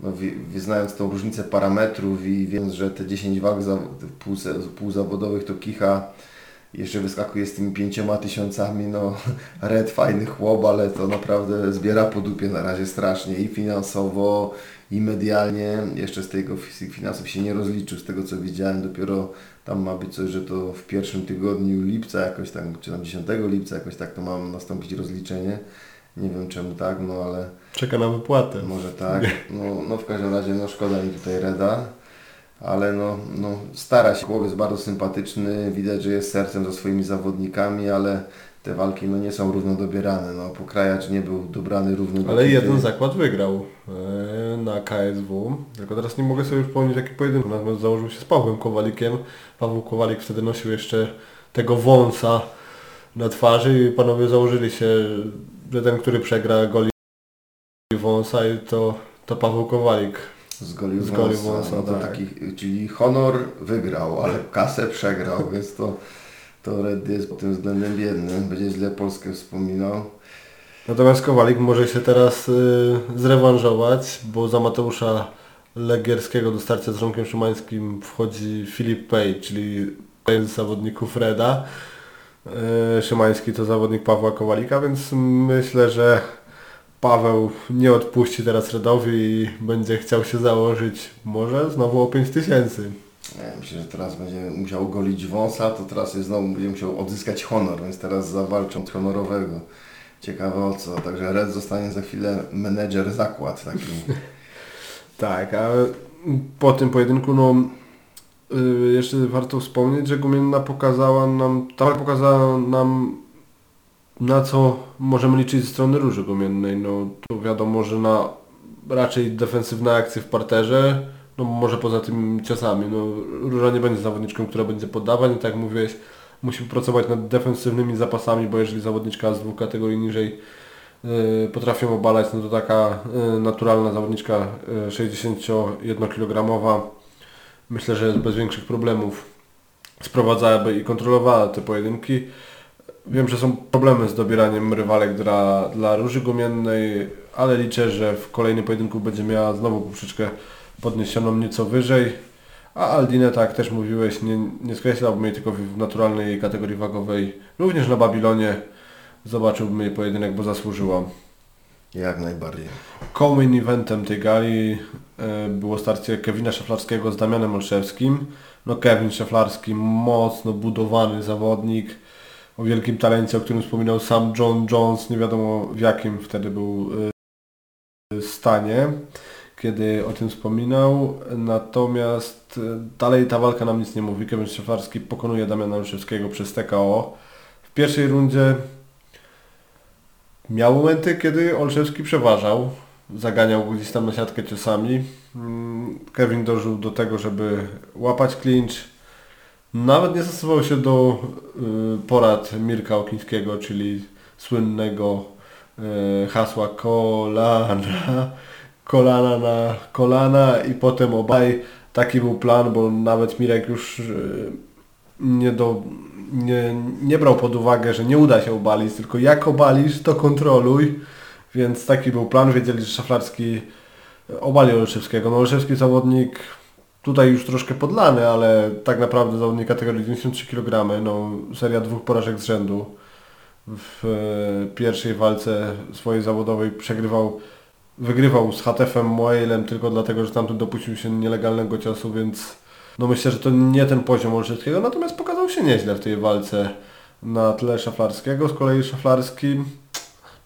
no, znając tą różnicę parametrów i wiedząc, że te 10 wag za, pół, półzawodowych to kicha jeszcze wyskakuje z tymi pięcioma tysiącami, no [LAUGHS] red fajny chłop, ale to naprawdę zbiera po dupie na razie strasznie i finansowo i medialnie. Jeszcze z tego fi- finansów się nie rozliczył, z tego co widziałem, dopiero tam ma być coś, że to w pierwszym tygodniu lipca jakoś tam, czy tam 10 lipca jakoś tak to ma nastąpić rozliczenie. Nie wiem czemu tak, no ale Czeka na wypłatę. może tak. No, no w każdym razie no szkoda mi tutaj Reda. Ale no, no stara się, chłopiec bardzo sympatyczny, widać, że jest sercem za swoimi zawodnikami, ale te walki no nie są równo dobierane. No, Pokrajacz nie był dobrany równo Ale jeden zakład wygrał na KSW. Tylko teraz nie mogę sobie już przypomnieć jaki pojedynek. Natomiast założył się z Pawłem Kowalikiem. Paweł Kowalik wtedy nosił jeszcze tego wąsa na twarzy i panowie założyli się, że ten, który przegra goli wąsa i to, to Paweł Kowalik. Zgolił Zgolił wąsa, wąsa, no to tak. taki, czyli honor wygrał, ale kasę przegrał, więc to, to Red jest pod tym względem biedny. Będzie źle Polskę wspominał. Natomiast Kowalik może się teraz y, zrewanżować, bo za Mateusza Legierskiego do starcia z Romkiem Szymańskim wchodzi Filip Pej, czyli jeden z zawodników Reda. Y, Szymański to zawodnik Pawła Kowalika, więc myślę, że Paweł nie odpuści teraz Redowi i będzie chciał się założyć może znowu o 5000. Nie, myślę, że teraz będzie musiał golić wąsa, to teraz jest znowu będzie musiał odzyskać honor, więc teraz zawalczą honorowego. Ciekawe o co. Także Red zostanie za chwilę menedżer zakład taki. [LAUGHS] Tak, a po tym pojedynku no y, jeszcze warto wspomnieć, że Gumienna pokazała nam, ta walka pokazała nam na co możemy liczyć ze strony Róży Gumiennej. No to wiadomo, że na raczej defensywne akcje w parterze, no może poza tymi ciosami. No Róża nie będzie zawodniczką, która będzie poddawać, i tak jak mówiłeś, musi pracować nad defensywnymi zapasami, bo jeżeli zawodniczka z dwóch kategorii niżej y, potrafią obalać, no to taka y, naturalna zawodniczka y, 61-kilogramowa myślę, że bez większych problemów sprowadzałaby i kontrolowała te pojedynki. Wiem, że są problemy z dobieraniem rywalek dla, dla Róży Gumiennej, ale liczę, że w kolejnym pojedynku będzie miała znowu poprzeczkę podniesioną nieco wyżej. A Aldinę, tak też mówiłeś, nie, nie skreślałbym jej tylko w naturalnej kategorii wagowej. Również na Babilonie zobaczyłbym jej pojedynek, bo zasłużyła. Jak najbardziej. Co-main eventem tej gali e, było starcie Kevina Szaflarskiego z Damianem Olszewskim. No Kevin Szaflarski, mocno budowany zawodnik o wielkim talencie, o którym wspominał sam John Jones, nie wiadomo w jakim wtedy był e, stanie, kiedy o tym wspominał. Natomiast e, dalej ta walka nam nic nie mówi. Kevin Szaflarski pokonuje Damiana Olszewskiego przez TKO. W pierwszej rundzie Miał momenty, kiedy Olszewski przeważał, zaganiał go gdzieś tam na siatkę ciosami. Mm, Kevin dążył do tego, żeby łapać clinch. Nawet nie stosował się do y, porad Mirka Okińskiego, czyli słynnego y, hasła kolana, kolana na kolana i potem obaj. Taki był plan, bo nawet Mirek już y, nie, do, nie, nie brał pod uwagę, że nie uda się obalić, tylko jak obalisz, to kontroluj. Więc taki był plan. Wiedzieli, że Szaflarski obali Olszewskiego. No Olszewski zawodnik tutaj już troszkę podlany, ale tak naprawdę zawodnik kategorii 93 kg. No, seria dwóch porażek z rzędu. W e, pierwszej walce swojej zawodowej przegrywał, wygrywał z HTF-em Moelem tylko dlatego, że tamten dopuścił się nielegalnego ciosu, więc no myślę, że to nie ten poziom Olszewskiego, natomiast pokazał się nieźle w tej walce na tle Szaflarskiego. Z kolei Szaflarski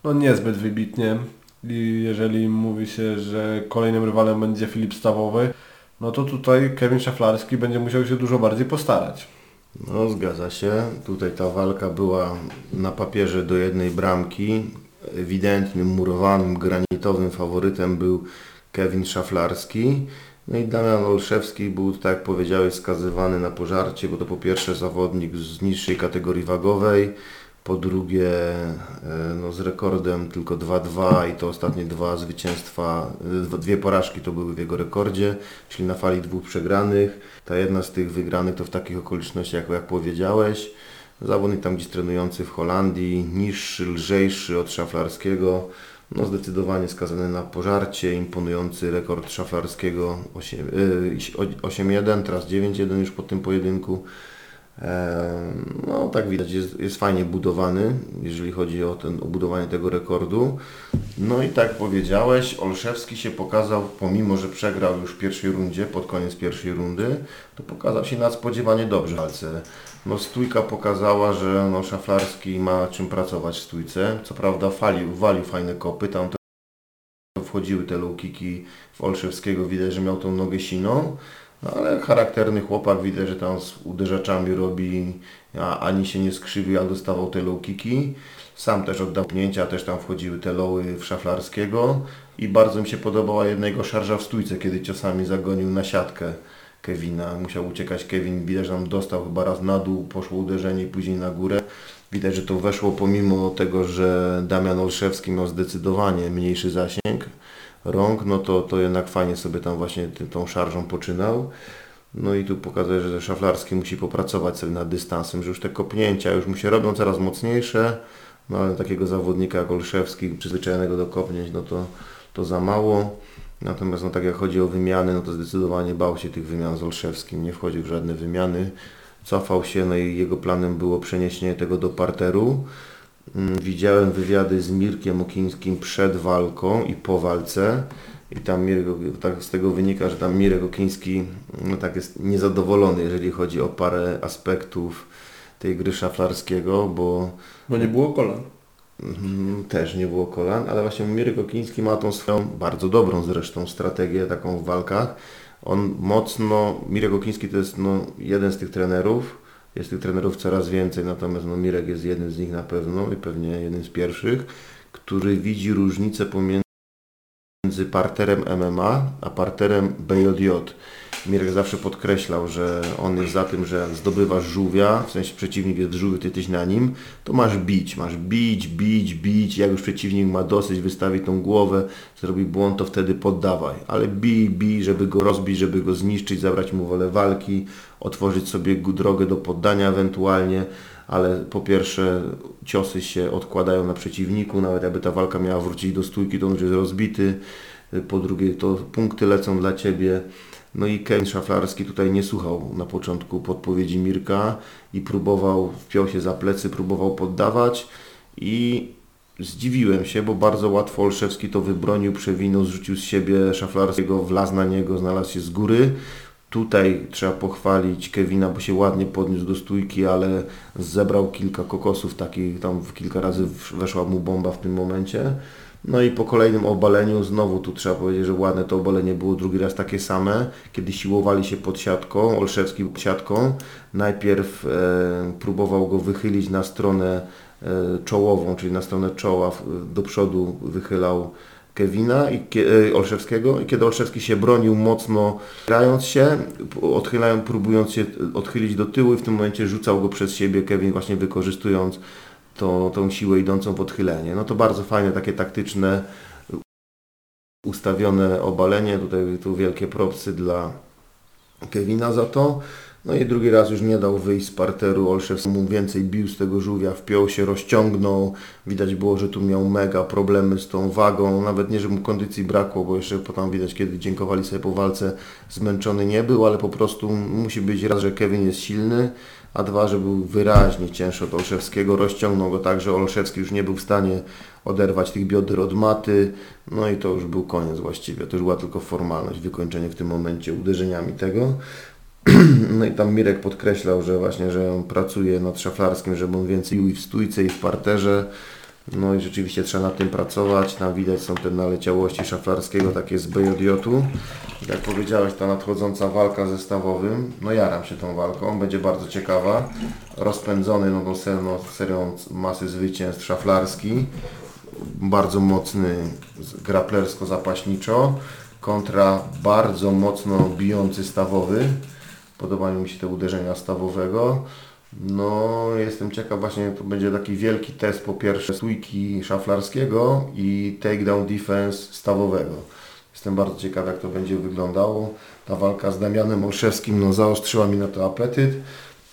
no niezbyt wybitnie i jeżeli mówi się, że kolejnym rywalem będzie Filip Stawowy, no to tutaj Kevin Szaflarski będzie musiał się dużo bardziej postarać. No zgadza się. Tutaj ta walka była na papierze do jednej bramki. Ewidentnym, murowanym, granitowym faworytem był Kevin Szaflarski. No i Damian Olszewski był, tak jak powiedziałeś, skazywany na pożarcie, bo to po pierwsze zawodnik z niższej kategorii wagowej, po drugie e, no, z rekordem tylko 2-2 i to ostatnie dwa zwycięstwa, e, dwie porażki to były w jego rekordzie, czyli na fali dwóch przegranych. Ta jedna z tych wygranych to w takich okolicznościach, jak, jak powiedziałeś. Zawodnik tam gdzieś trenujący w Holandii, niższy, lżejszy od Szaflarskiego. No zdecydowanie skazany na pożarcie, imponujący rekord szaflarskiego 8 y, 8-1, teraz 9-1 już po tym pojedynku. No tak widać, jest, jest fajnie budowany, jeżeli chodzi o, ten, o budowanie tego rekordu. No i tak powiedziałeś, Olszewski się pokazał, pomimo że przegrał już w pierwszej rundzie, pod koniec pierwszej rundy, to pokazał się nadspodziewanie dobrze w walce. No stójka pokazała, że no, Szaflarski ma czym pracować w stójce. Co prawda falił, walił fajne kopy, tam to wchodziły te low kicki w Olszewskiego, widać, że miał tą nogę siną. No, ale charakterny chłopak, widać, że tam z uderzaczami robi, a ani się nie skrzywił, a dostawał te low kicki. Sam też oddał pnięcia, też tam wchodziły te lowy w Szaflarskiego i bardzo mi się podobała jednego szarża w stójce, kiedy ciosami zagonił na siatkę Kevina. Musiał uciekać Kevin, widać, że tam dostał chyba raz na dół, poszło uderzenie i później na górę. Widać, że to weszło pomimo tego, że Damian Olszewski miał zdecydowanie mniejszy zasięg rąk, no to, to jednak fajnie sobie tam właśnie tą szarżą poczynał. No i tu pokazuje, że Szaflarski musi popracować sobie nad dystansem, że już te kopnięcia już mu się robią coraz mocniejsze, no ale takiego zawodnika jak Olszewski, przyzwyczajonego do kopnięć, no to, to za mało. Natomiast no tak jak chodzi o wymiany, no to zdecydowanie bał się tych wymian z Olszewskim, nie wchodził w żadne wymiany, cofał się, no i jego planem było przeniesienie tego do parteru. Mm, Widziałem wywiady z Mirkiem Okińskim przed walką i po walce. I tam Mirek, tak z tego wynika, że tam Mirek Okiński no tak jest niezadowolony, jeżeli chodzi o parę aspektów tej gry szaflarskiego, bo Bo nie było kolan. Mhm, Też nie było kolan, ale właśnie Mirek Okiński ma tą swoją bardzo dobrą zresztą strategię taką w walkach. On mocno, Mirek Okiński to jest no, jeden z tych trenerów, jest tych trenerów coraz więcej, natomiast no, Mirek jest jednym z nich na pewno i pewnie jednym z pierwszych, który widzi różnicę pomiędzy parterem MMA a parterem BJJ. Mirek zawsze podkreślał, że on jest za tym, że jak zdobywasz żółwia, w sensie przeciwnik jest w żółwiu, ty jesteś na nim, to masz bić, masz bić, bić, bić, jak już przeciwnik ma dosyć, wystawi tą głowę, zrobi błąd, to wtedy poddawaj, ale bij, bij, żeby go rozbić, żeby go zniszczyć, zabrać mu wolę walki, otworzyć sobie drogę do poddania ewentualnie, ale po pierwsze ciosy się odkładają na przeciwniku, nawet jakby ta walka miała wrócić do stójki, to on już jest rozbity, po drugie to punkty lecą dla Ciebie. No i Kevin Szaflarski tutaj nie słuchał na początku podpowiedzi Mirka i próbował, wpiął się za plecy, próbował poddawać i zdziwiłem się, bo bardzo łatwo Olszewski to wybronił, przewinął, zrzucił z siebie Szaflarskiego, wlazł na niego, znalazł się z góry. Tutaj trzeba pochwalić Kevina, bo się ładnie podniósł do stójki, ale zebrał kilka kokosów takich, tam kilka razy weszła mu bomba w tym momencie. No i po kolejnym obaleniu, znowu tu trzeba powiedzieć, że ładne to obalenie było drugi raz takie same, kiedy siłowali się pod siatką, Olszewski pod siatką. Najpierw e, próbował go wychylić na stronę e, czołową, czyli na stronę czoła, do przodu wychylał Kevina i e, Olszewskiego i kiedy Olszewski się bronił mocno, grając się, p- odchylają, próbując się odchylić do tyłu i w tym momencie rzucał go przez siebie, Kevin właśnie wykorzystując tą, tą siłę idącą w odchylenie. No to bardzo fajne, takie taktyczne, ustawione obalenie. Tutaj tu wielkie propsy dla Kevina za to. No i drugi raz już nie dał wyjść z parteru. Olszew mu więcej bił z tego żółwia, wpiął się, rozciągnął. Widać było, że tu miał mega problemy z tą wagą. Nawet nie, że mu kondycji brakło, bo jeszcze potem widać, kiedy dziękowali sobie po walce, zmęczony nie był, ale po prostu musi być raz, że Kevin jest silny, a dwa, że był wyraźnie cięższy od Olszewskiego. Rozciągnął go tak, że Olszewski już nie był w stanie oderwać tych bioder od maty. No i to już był koniec właściwie. To już była tylko formalność, wykończenie w tym momencie uderzeniami tego. No i tam Mirek podkreślał, że właśnie, że on pracuje nad szaflarskim, żeby on więcej i w stójce i w parterze. No i rzeczywiście trzeba nad tym pracować. Tam widać są te naleciałości szaflarskiego, takie z BJJ-u. Jak powiedziałeś, ta nadchodząca walka ze Stawowym, no jaram się tą walką, będzie bardzo ciekawa. Rozpędzony no, tą serią, serią masy zwycięstw szaflarski. Bardzo mocny graplersko-zapaśniczo kontra bardzo mocno bijący Stawowy. Podobają mi się te uderzenia Stawowego. No, jestem ciekaw, właśnie to będzie taki wielki test po pierwsze stójki szaflarskiego i takedown defense stawowego. Jestem bardzo ciekaw, jak to będzie wyglądało. Ta walka z Damianem Olszewskim no, zaostrzyła mi na to apetyt.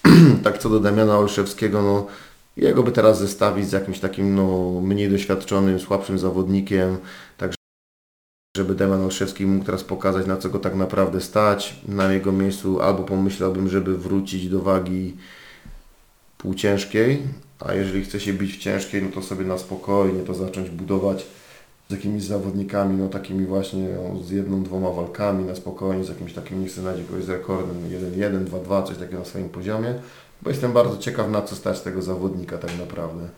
[CLEARS THROAT] tak co do Damiana Olszewskiego, no Jego by teraz zestawić z jakimś takim no, mniej doświadczonym, słabszym zawodnikiem, tak żeby Damian Olszewski mógł teraz pokazać na co go tak naprawdę stać. Na jego miejscu albo pomyślałbym, żeby wrócić do wagi półciężkiej, a jeżeli chce się bić w ciężkiej, no to sobie na spokojnie to zacząć budować z jakimiś zawodnikami, no takimi właśnie no, z jedną, dwoma walkami na spokojnie, z jakimś takim, nie chcę znaleźć kogoś z rekordem 1-1, 2-2, coś takiego na swoim poziomie, bo jestem bardzo ciekaw na co stać tego zawodnika tak naprawdę.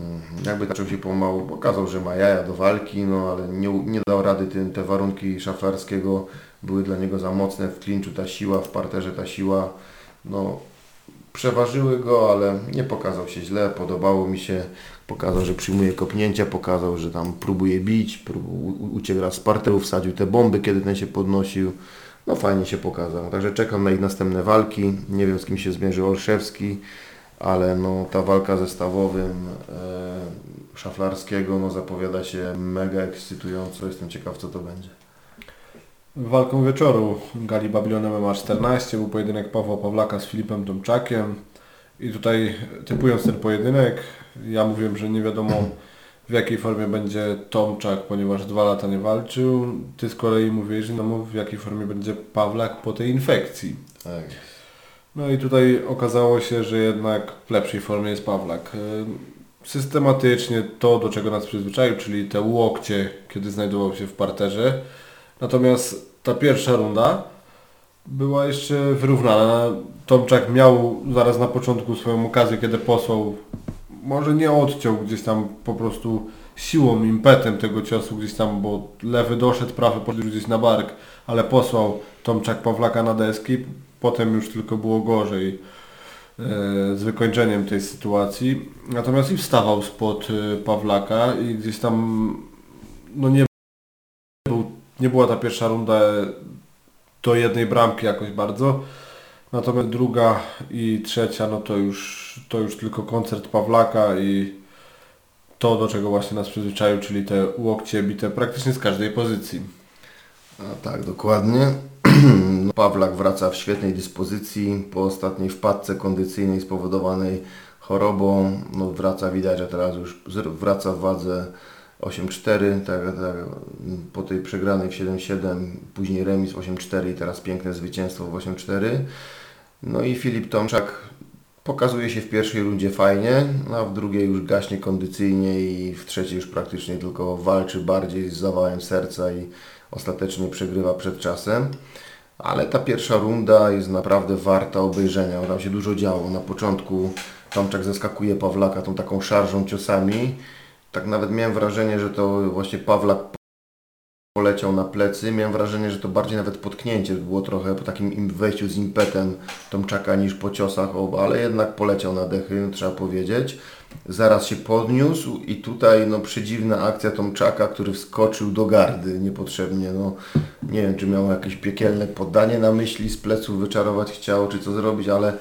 Mm, Jakby zaczął się pomału, pokazał, że ma jaja do walki, no ale nie, nie dał rady, tym, te warunki szaflarskiego były dla niego za mocne, w klinczu ta siła, w parterze ta siła, no przeważyły go, ale nie pokazał się źle, podobało mi się, pokazał, że przyjmuje kopnięcia, pokazał, że tam próbuje bić, prób, u- ucieka z parteru, wsadził te bomby, kiedy ten się podnosił, no fajnie się pokazał, także czekam na ich następne walki, nie wiem z kim się zmierzy Olszewski, ale no ta walka ze Stawowym e, Szaflarskiego no zapowiada się mega ekscytująco, jestem ciekaw co to będzie. Walką wieczoru gali Babylon MMA 14 był pojedynek Pawła Pawlaka z Filipem Tomczakiem i tutaj typując ten pojedynek ja mówiłem, że nie wiadomo w jakiej formie będzie Tomczak, ponieważ dwa lata nie walczył. Ty z kolei że no, w jakiej formie będzie Pawlak po tej infekcji. Tak. No i tutaj okazało się, że jednak w lepszej formie jest Pawlak. Y, Systematycznie to, do czego nas przyzwyczaił, czyli te łokcie, kiedy znajdował się w parterze. Natomiast ta pierwsza runda była jeszcze wyrównana. Tomczak miał zaraz na początku swoją okazję, kiedy posłał, może nie odciął gdzieś tam po prostu siłą, impetem tego ciosu gdzieś tam, bo lewy doszedł, prawy poszedł gdzieś na bark, ale posłał Tomczak Pawlaka na deski, potem już tylko było gorzej e, z wykończeniem tej sytuacji. Natomiast i wstawał spod e, Pawlaka i gdzieś tam no nie, był, nie była ta pierwsza runda do jednej bramki jakoś bardzo. Natomiast druga i trzecia, no to już, to już tylko koncert Pawlaka i to, do czego właśnie nas przyzwyczaił, czyli te łokcie bite praktycznie z każdej pozycji. A tak, dokładnie. [CLEARS THROAT] No, Pawlak wraca w świetnej dyspozycji po ostatniej wpadce kondycyjnej spowodowanej chorobą. No, wraca, widać, że teraz już wraca w wadze 8-4, tak, tak, po tej przegranej w 7-7, później remis 8-4 i teraz piękne zwycięstwo w 8-4. No i Filip Tomczak pokazuje się w pierwszej rundzie fajnie, a w drugiej już gaśnie kondycyjnie i w trzeciej już praktycznie tylko walczy bardziej z zawałem serca i ostatecznie przegrywa przed czasem. Ale ta pierwsza runda jest naprawdę warta obejrzenia. Tam się dużo działo. Na początku Tomczak zaskakuje Pawlaka tą taką szarżą ciosami. Tak nawet miałem wrażenie, że to właśnie Pawlak poleciał na plecy. Miałem wrażenie, że to bardziej nawet potknięcie było trochę po takim im wejściu z impetem Tomczaka niż po ciosach ale jednak poleciał na dechy, trzeba powiedzieć. Zaraz się podniósł i tutaj no przedziwna akcja Tomczaka, który wskoczył do gardy niepotrzebnie. No, nie wiem, czy miał jakieś piekielne poddanie na myśli, z pleców wyczarować chciał, czy co zrobić, ale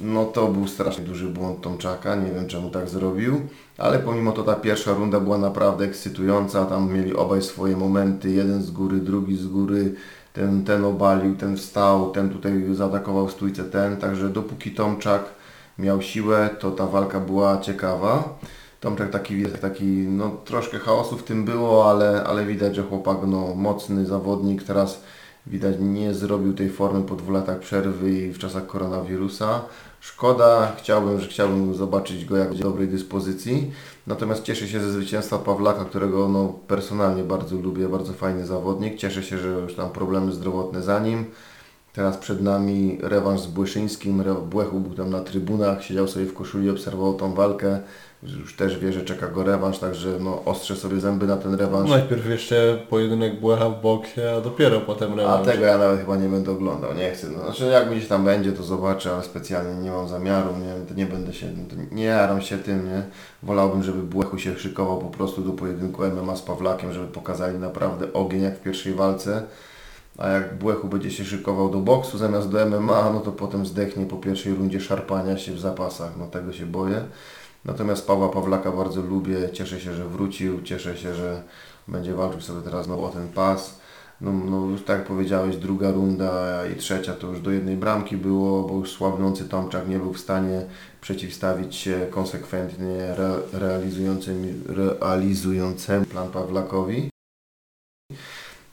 no to był strasznie duży błąd Tomczaka, nie wiem czemu tak zrobił, ale pomimo to ta pierwsza runda była naprawdę ekscytująca, tam mieli obaj swoje momenty, jeden z góry, drugi z góry, ten, ten obalił, ten wstał, ten tutaj zaatakował stójce ten, także dopóki Tomczak miał siłę, to ta walka była ciekawa. Tomczak taki, taki no troszkę chaosu w tym było, ale, ale widać, że chłopak no mocny zawodnik, teraz widać nie zrobił tej formy po dwóch latach przerwy i w czasach koronawirusa. Szkoda, chciałbym, że chciałbym zobaczyć go jak w dobrej dyspozycji. Natomiast cieszę się ze zwycięstwa Pawlaka, którego no, personalnie bardzo lubię, bardzo fajny zawodnik. Cieszę się, że już tam problemy zdrowotne za nim. Teraz przed nami rewanż z Błyszyńskim. Błechu był tam na trybunach, siedział sobie w koszuli, obserwował tą walkę. Już też wie, że czeka go rewanż, także no, ostrze sobie zęby na ten rewanż. Najpierw jeszcze pojedynek Błecha w boksie, a dopiero potem A rewanż. tego ja nawet chyba nie będę oglądał, nie chcę. No, znaczy jak gdzieś tam będzie, to zobaczę, ale specjalnie nie mam zamiaru, nie, to nie będę się, nie jaram się tym, nie. Wolałbym, żeby Błechu się szykował po prostu do pojedynku MMA z Pawlakiem, żeby pokazali naprawdę ogień jak w pierwszej walce. A jak Błechu będzie się szykował do boksu zamiast do MMA, no to potem zdechnie po pierwszej rundzie szarpania się w zapasach, no tego się boję. Natomiast Pawła Pawlaka bardzo lubię, cieszę się, że wrócił, cieszę się, że będzie walczył sobie teraz znowu o ten pas. No, no już tak jak powiedziałeś, druga runda i trzecia to już do jednej bramki było, bo już słabnący Tomczak nie był w stanie przeciwstawić się konsekwentnie re, realizującym, realizującemu plan Pawlakowi.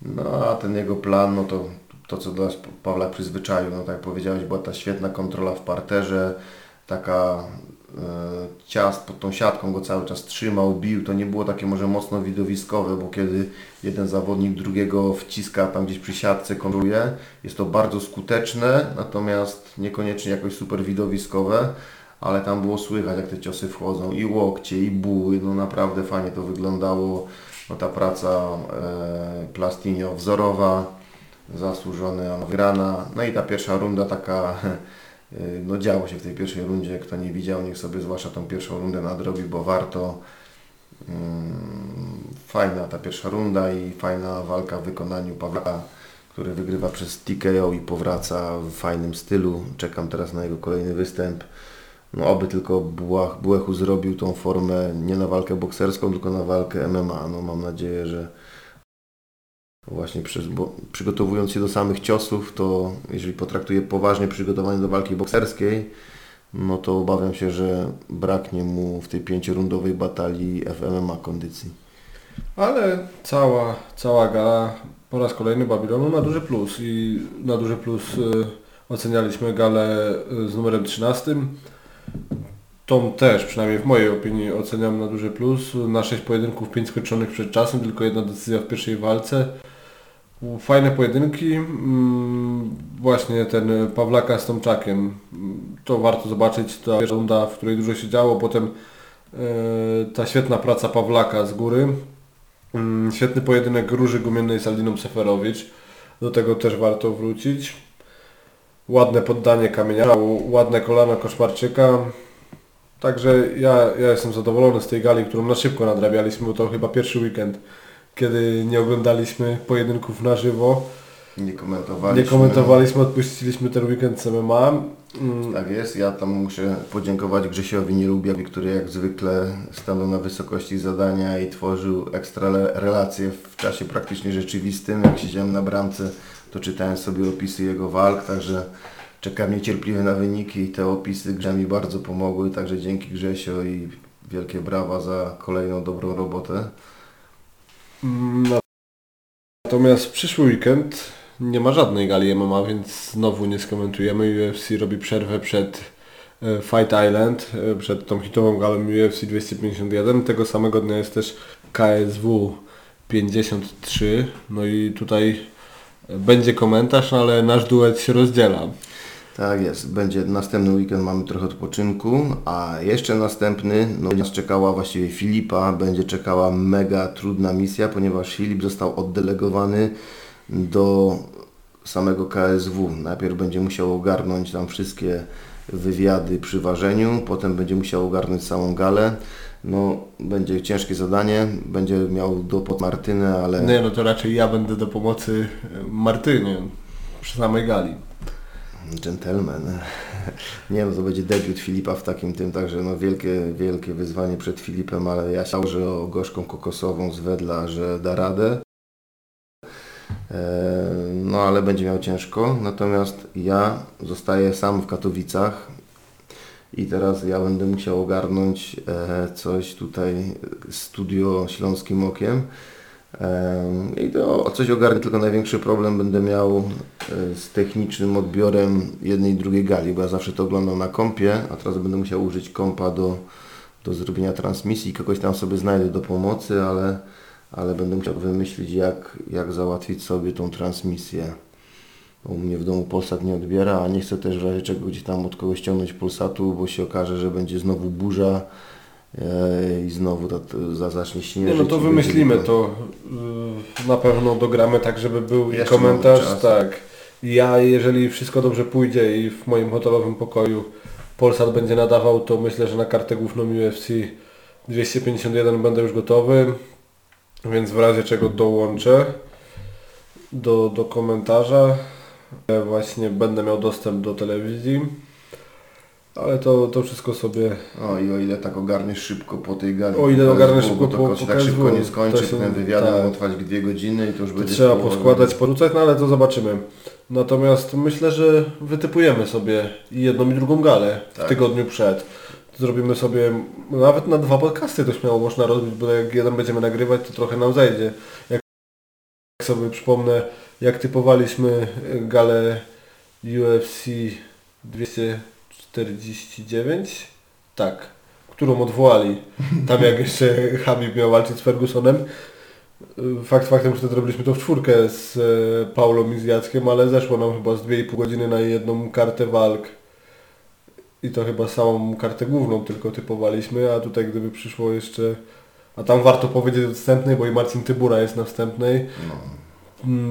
No a ten jego plan, no to to co nas Pawlak przyzwyczaił, no tak jak powiedziałeś, była ta świetna kontrola w parterze, taka e, ciast pod tą siatką go cały czas trzymał, bił, to nie było takie może mocno widowiskowe, bo kiedy jeden zawodnik drugiego wciska tam gdzieś przy siatce, kontroluje, jest to bardzo skuteczne, natomiast niekoniecznie jakoś super widowiskowe, ale tam było słychać jak te ciosy wchodzą. I łokcie, i buły, no naprawdę fajnie to wyglądało, no ta praca e, Plastinio wzorowa, zasłużona wygrana, no i ta pierwsza runda taka no działo się w tej pierwszej rundzie. Kto nie widział, niech sobie zwłaszcza tą pierwszą rundę nadrobi, bo warto. Mm, fajna ta pierwsza runda i fajna walka w wykonaniu Pawła, który wygrywa przez TKO i powraca w fajnym stylu. Czekam teraz na jego kolejny występ. No oby tylko Bułach, Buechu zrobił tą formę nie na walkę bokserską, tylko na walkę MMA. No mam nadzieję, że właśnie przez, przygotowując się do samych ciosów, to jeżeli potraktuje poważnie przygotowanie do walki bokserskiej, no to obawiam się, że braknie mu w tej pięciorundowej batalii FMMA kondycji. Ale cała, cała gala po raz kolejny Babilonu na duży plus i na duży plus y, ocenialiśmy galę y, z numerem 13. Tą też, przynajmniej w mojej opinii, oceniam na duży plus. Na 6 pojedynków, 5 skończonych przed czasem, tylko jedna decyzja w pierwszej walce. Fajne pojedynki. Mm, właśnie ten Pawlaka z Tomczakiem. To warto zobaczyć. Ta runda, w której dużo się działo. Potem e, ta świetna praca Pawlaka z góry. Mm, świetny pojedynek Róży Gumiennej z Aldiną Seferowicz. Do tego też warto wrócić. Ładne poddanie kamienia, ładne kolano Koszmarczyka. Także ja, ja jestem zadowolony z tej gali, którą na szybko nadrabialiśmy, bo to chyba pierwszy weekend kiedy nie oglądaliśmy pojedynków na żywo. Nie komentowaliśmy. Nie komentowaliśmy, odpuściliśmy ten weekend z MMA. Mm. Tak jest, ja tam muszę podziękować Grzesiowi Nielubiawi, który jak zwykle stanął na wysokości zadania i tworzył ekstra relacje w czasie praktycznie rzeczywistym. Jak siedziałem na bramce, to czytałem sobie opisy jego walk, także czekam niecierpliwie na wyniki i te opisy Grze mi bardzo pomogły, także dzięki Grzesio i wielkie brawa za kolejną dobrą robotę. Natomiast przyszły weekend nie ma żadnej gali MMA, więc znowu nie skomentujemy. UFC robi przerwę przed e, Fight Island, e, przed tą hitową galą UFC 251. Tego samego dnia jest też KSW 53. No i tutaj będzie komentarz, ale nasz duet się rozdziela. Tak jest, będzie następny weekend, mamy trochę odpoczynku, a jeszcze następny, no nas czekała właściwie Filipa, będzie czekała mega trudna misja, ponieważ Filip został oddelegowany do samego KSW. Najpierw będzie musiał ogarnąć tam wszystkie wywiady przy ważeniu, potem będzie musiał ogarnąć całą galę. No, będzie ciężkie zadanie, będzie miał do pod Martynę, ale... Nie, no to raczej ja będę do pomocy Martynie przy samej gali. Gentleman. [LAUGHS] Nie wiem, to będzie debiut Filipa w takim tym, także no wielkie, wielkie wyzwanie przed Filipem, ale ja się że o gorzką kokosową z Wedla, że da radę. E, no ale będzie miał ciężko, natomiast ja zostaję sam w Katowicach i teraz ja będę musiał ogarnąć e, coś tutaj studio Śląskim Okiem. I to coś ogarnę, tylko największy problem będę miał e, z technicznym odbiorem jednej i drugiej gali, bo ja zawsze to oglądam na kompie, a teraz będę musiał użyć kompa do, do zrobienia transmisji. Kogoś tam sobie znajdę do pomocy, ale, ale będę musiał wymyślić jak, jak załatwić sobie tą transmisję. U mnie w domu Polsat nie odbiera, a nie chcę też w razie czego gdzieś tam od kogoś ściągnąć Polsatu, bo się okaże, że będzie znowu burza E, i znowu to, to zacznie śnieżyć. Nie, no to wymyślimy to. Y, na pewno dogramy tak, żeby był i komentarz. Tak. Ja, jeżeli wszystko dobrze pójdzie i w moim hotelowym pokoju Polsat będzie nadawał, to myślę, że na kartę główną UFC 251 będę już gotowy, więc w razie czego dołączę do, do komentarza. Właśnie będę miał dostęp do telewizji. Ale to, to wszystko sobie... O i o ile tak ogarniesz szybko po tej gali. O ile po ogarniesz szybko po- ko- się po tak szybko nie skończy, się- ten wywiadem tak. ma trwać dwie godziny i to już To będzie... trzeba poskładać, porzucać, no ale to zobaczymy. Natomiast myślę, że wytypujemy sobie jedną i drugą galę w Tak. tygodniu przed. Zrobimy sobie, nawet na dwa podcasty to śmiało można robić, bo jak jeden będziemy nagrywać, to trochę nam zajdzie. Jak sobie przypomnę, jak typowaliśmy galę UFC 249, tak, którą odwołali, tam jak jeszcze [LAUGHS] Habib miał walczyć z Fergusonem. Fakt faktem, że wtedy robiliśmy to w czwórkę z e, Paulą i z Jackiem, ale zeszło nam chyba z 2,5 godziny na jedną kartę walk. I to chyba samą kartę główną tylko typowaliśmy, a tutaj gdyby przyszło jeszcze... A tam warto powiedzieć o wstępnej, bo i Marcin Tybura jest na wstępnej. No.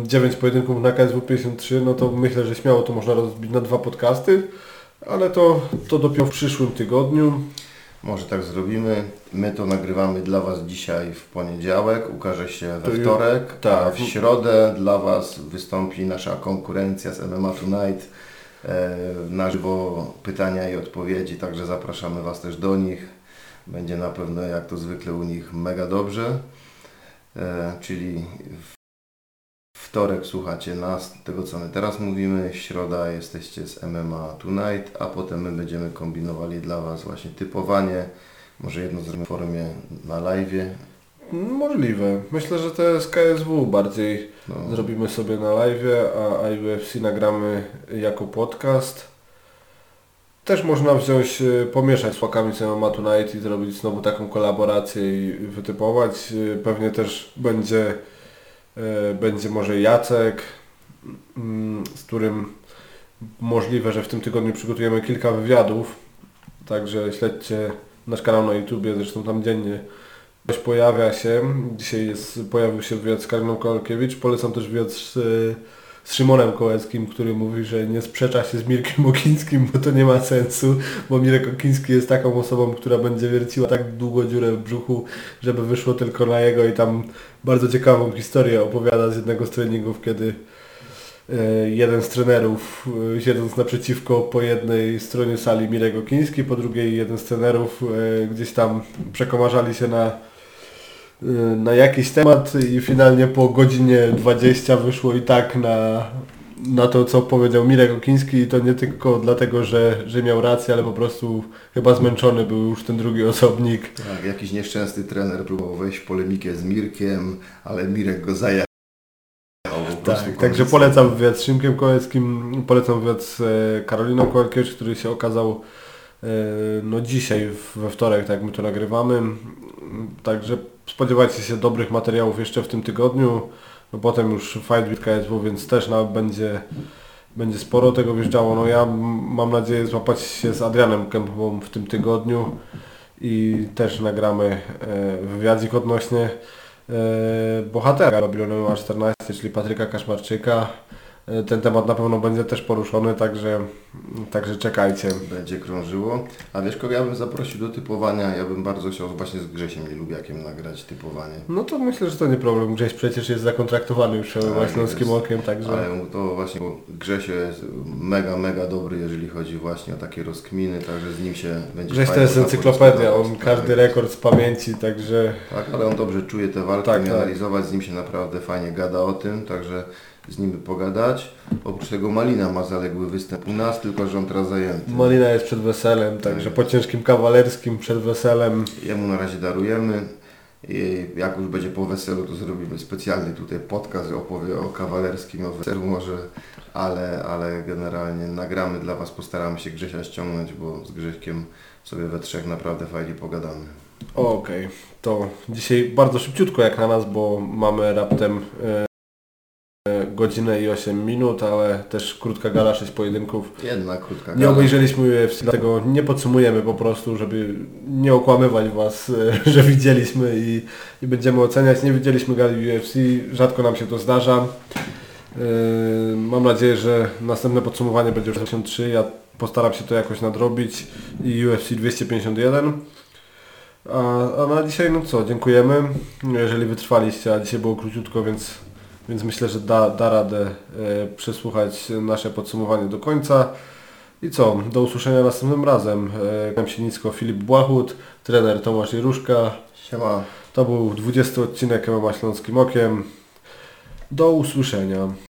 9 pojedynków na KSW 53, no to myślę, że śmiało to można rozbić na dwa podcasty, ale to, to dopiero w przyszłym tygodniu. Może tak zrobimy. My to nagrywamy dla Was dzisiaj w poniedziałek, ukaże się we wtorek, a tak. w środę dla Was wystąpi nasza konkurencja z MMA Tonight. E, na żywo pytania i odpowiedzi, także zapraszamy Was też do nich. Będzie na pewno jak to zwykle u nich mega dobrze. E, czyli w wtorek słuchacie nas, tego co my teraz mówimy, środa jesteście z MMA Tonight, a potem my będziemy kombinowali dla Was właśnie typowanie, może jedno zrobimy w formie na live'ie. Możliwe. Myślę, że to jest KSW bardziej No, zrobimy sobie na live, a, a UFC nagramy jako podcast. Też można wziąć, y, pomieszać z Łakami MMA Tonight i zrobić znowu taką kolaborację i wytypować. Y, Pewnie też będzie, będzie może Jacek, mm, z którym możliwe, że w tym tygodniu przygotujemy kilka wywiadów. Także śledźcie nasz kanał na YouTubie, zresztą tam dziennie Coś pojawia się. Dzisiaj jest, pojawił się wywiad z Karoliną Kołkiewicz. Polecam też wywiad z, z Szymonem Kołeckim, który mówi, że nie sprzecza się z Mirkiem Okińskim, bo to nie ma sensu, bo Mirek Okiński jest taką osobą, która będzie wierciła tak długo dziurę w brzuchu, żeby wyszło tylko na jego i tam bardzo ciekawą historię opowiada z jednego z treningów, kiedy e, jeden z trenerów e, siedząc naprzeciwko po jednej stronie sali Mirek Okiński, po drugiej jeden z trenerów e, gdzieś tam przekomarzali się na na jakiś temat i finalnie po godzinie 20 wyszło i tak na, na to, co powiedział Mirek Okiński i to nie tylko dlatego, że, że miał rację, ale po prostu chyba zmęczony był już ten drugi osobnik. tak, jakiś nieszczęsny trener próbował wejść w polemikę z Mirkiem, ale Mirek go zajechał. Tak, także polecam wywiad z Szymkiem Kołeckim, polecam wywiad z e, Karoliną Kołkiewicz, który się okazał no dzisiaj, we wtorek, tak my to nagrywamy. Także spodziewajcie się dobrych materiałów jeszcze w tym tygodniu. No potem już Fight with KSW, więc też na, będzie, będzie sporo tego wjeżdżało. No ja mam nadzieję złapać się z Adrianem Kępową w tym tygodniu i też nagramy e, wywiadzik odnośnie e, bohatera Babilonu A14, czyli Patryka Kaszmarczyka. E, Ten temat na pewno będzie też poruszony, także, także czekajcie. będzie krążyło. A wiesz kogo ja bym zaprosił do typowania? Ja bym bardzo chciał właśnie z Grzesiem Nielubiakiem nagrać typowanie. No to myślę, że to nie problem. Gdzieś przecież jest zakontraktowany już Tak, tak, Śląskim. Okiem, także... Ale to właśnie Grzesio jest mega, mega dobry, jeżeli chodzi właśnie o takie rozkminy, także z nim się będzie Grześ to jest encyklopedia, on zapodyskutować. każdy Tak. rekord z pamięci, także Tak, ale on dobrze czuje te walki, Tak, tak, tak. analizować, z nim się naprawdę fajnie gada o tym, także z nim by pogadać. Oprócz tego Malina ma zaległy występ u nas, tylko że on teraz zajęty. Malina jest przed weselem, także Tak. po ciężkim kawalerskim przed weselem. Jemu na razie darujemy i jak już będzie po weselu, to zrobimy specjalny tutaj podcast, opowie o kawalerskim, o weselu może, ale, ale generalnie nagramy dla Was, postaramy się Grzesia ściągnąć, bo z Grześkiem sobie we trzech naprawdę fajnie pogadamy. Okej, to dzisiaj bardzo szybciutko jak na nas, bo mamy raptem e, godzinę i 8 minut, ale też krótka gala, 6 pojedynków. Jedna krótka Nie gala. obejrzeliśmy UFC, dlatego nie podsumujemy po prostu, żeby nie okłamywać Was, [LAUGHS] że widzieliśmy i, i będziemy oceniać. Nie widzieliśmy gali UFC, rzadko nam się to zdarza. E, Mam nadzieję, że następne podsumowanie będzie już 83. Ja postaram się to jakoś nadrobić i UFC 251. A, a na dzisiaj no co, dziękujemy. Jeżeli wytrwaliście, a dzisiaj było króciutko, więc, więc myślę, że da, da radę e, przesłuchać nasze podsumowanie do końca. I co, do usłyszenia następnym razem. E, Kłaniam się nisko Filip Błachut, trener Tomasz Jeruszka. Siema. To był 20 odcinek MMA Śląskim Okiem. Do usłyszenia.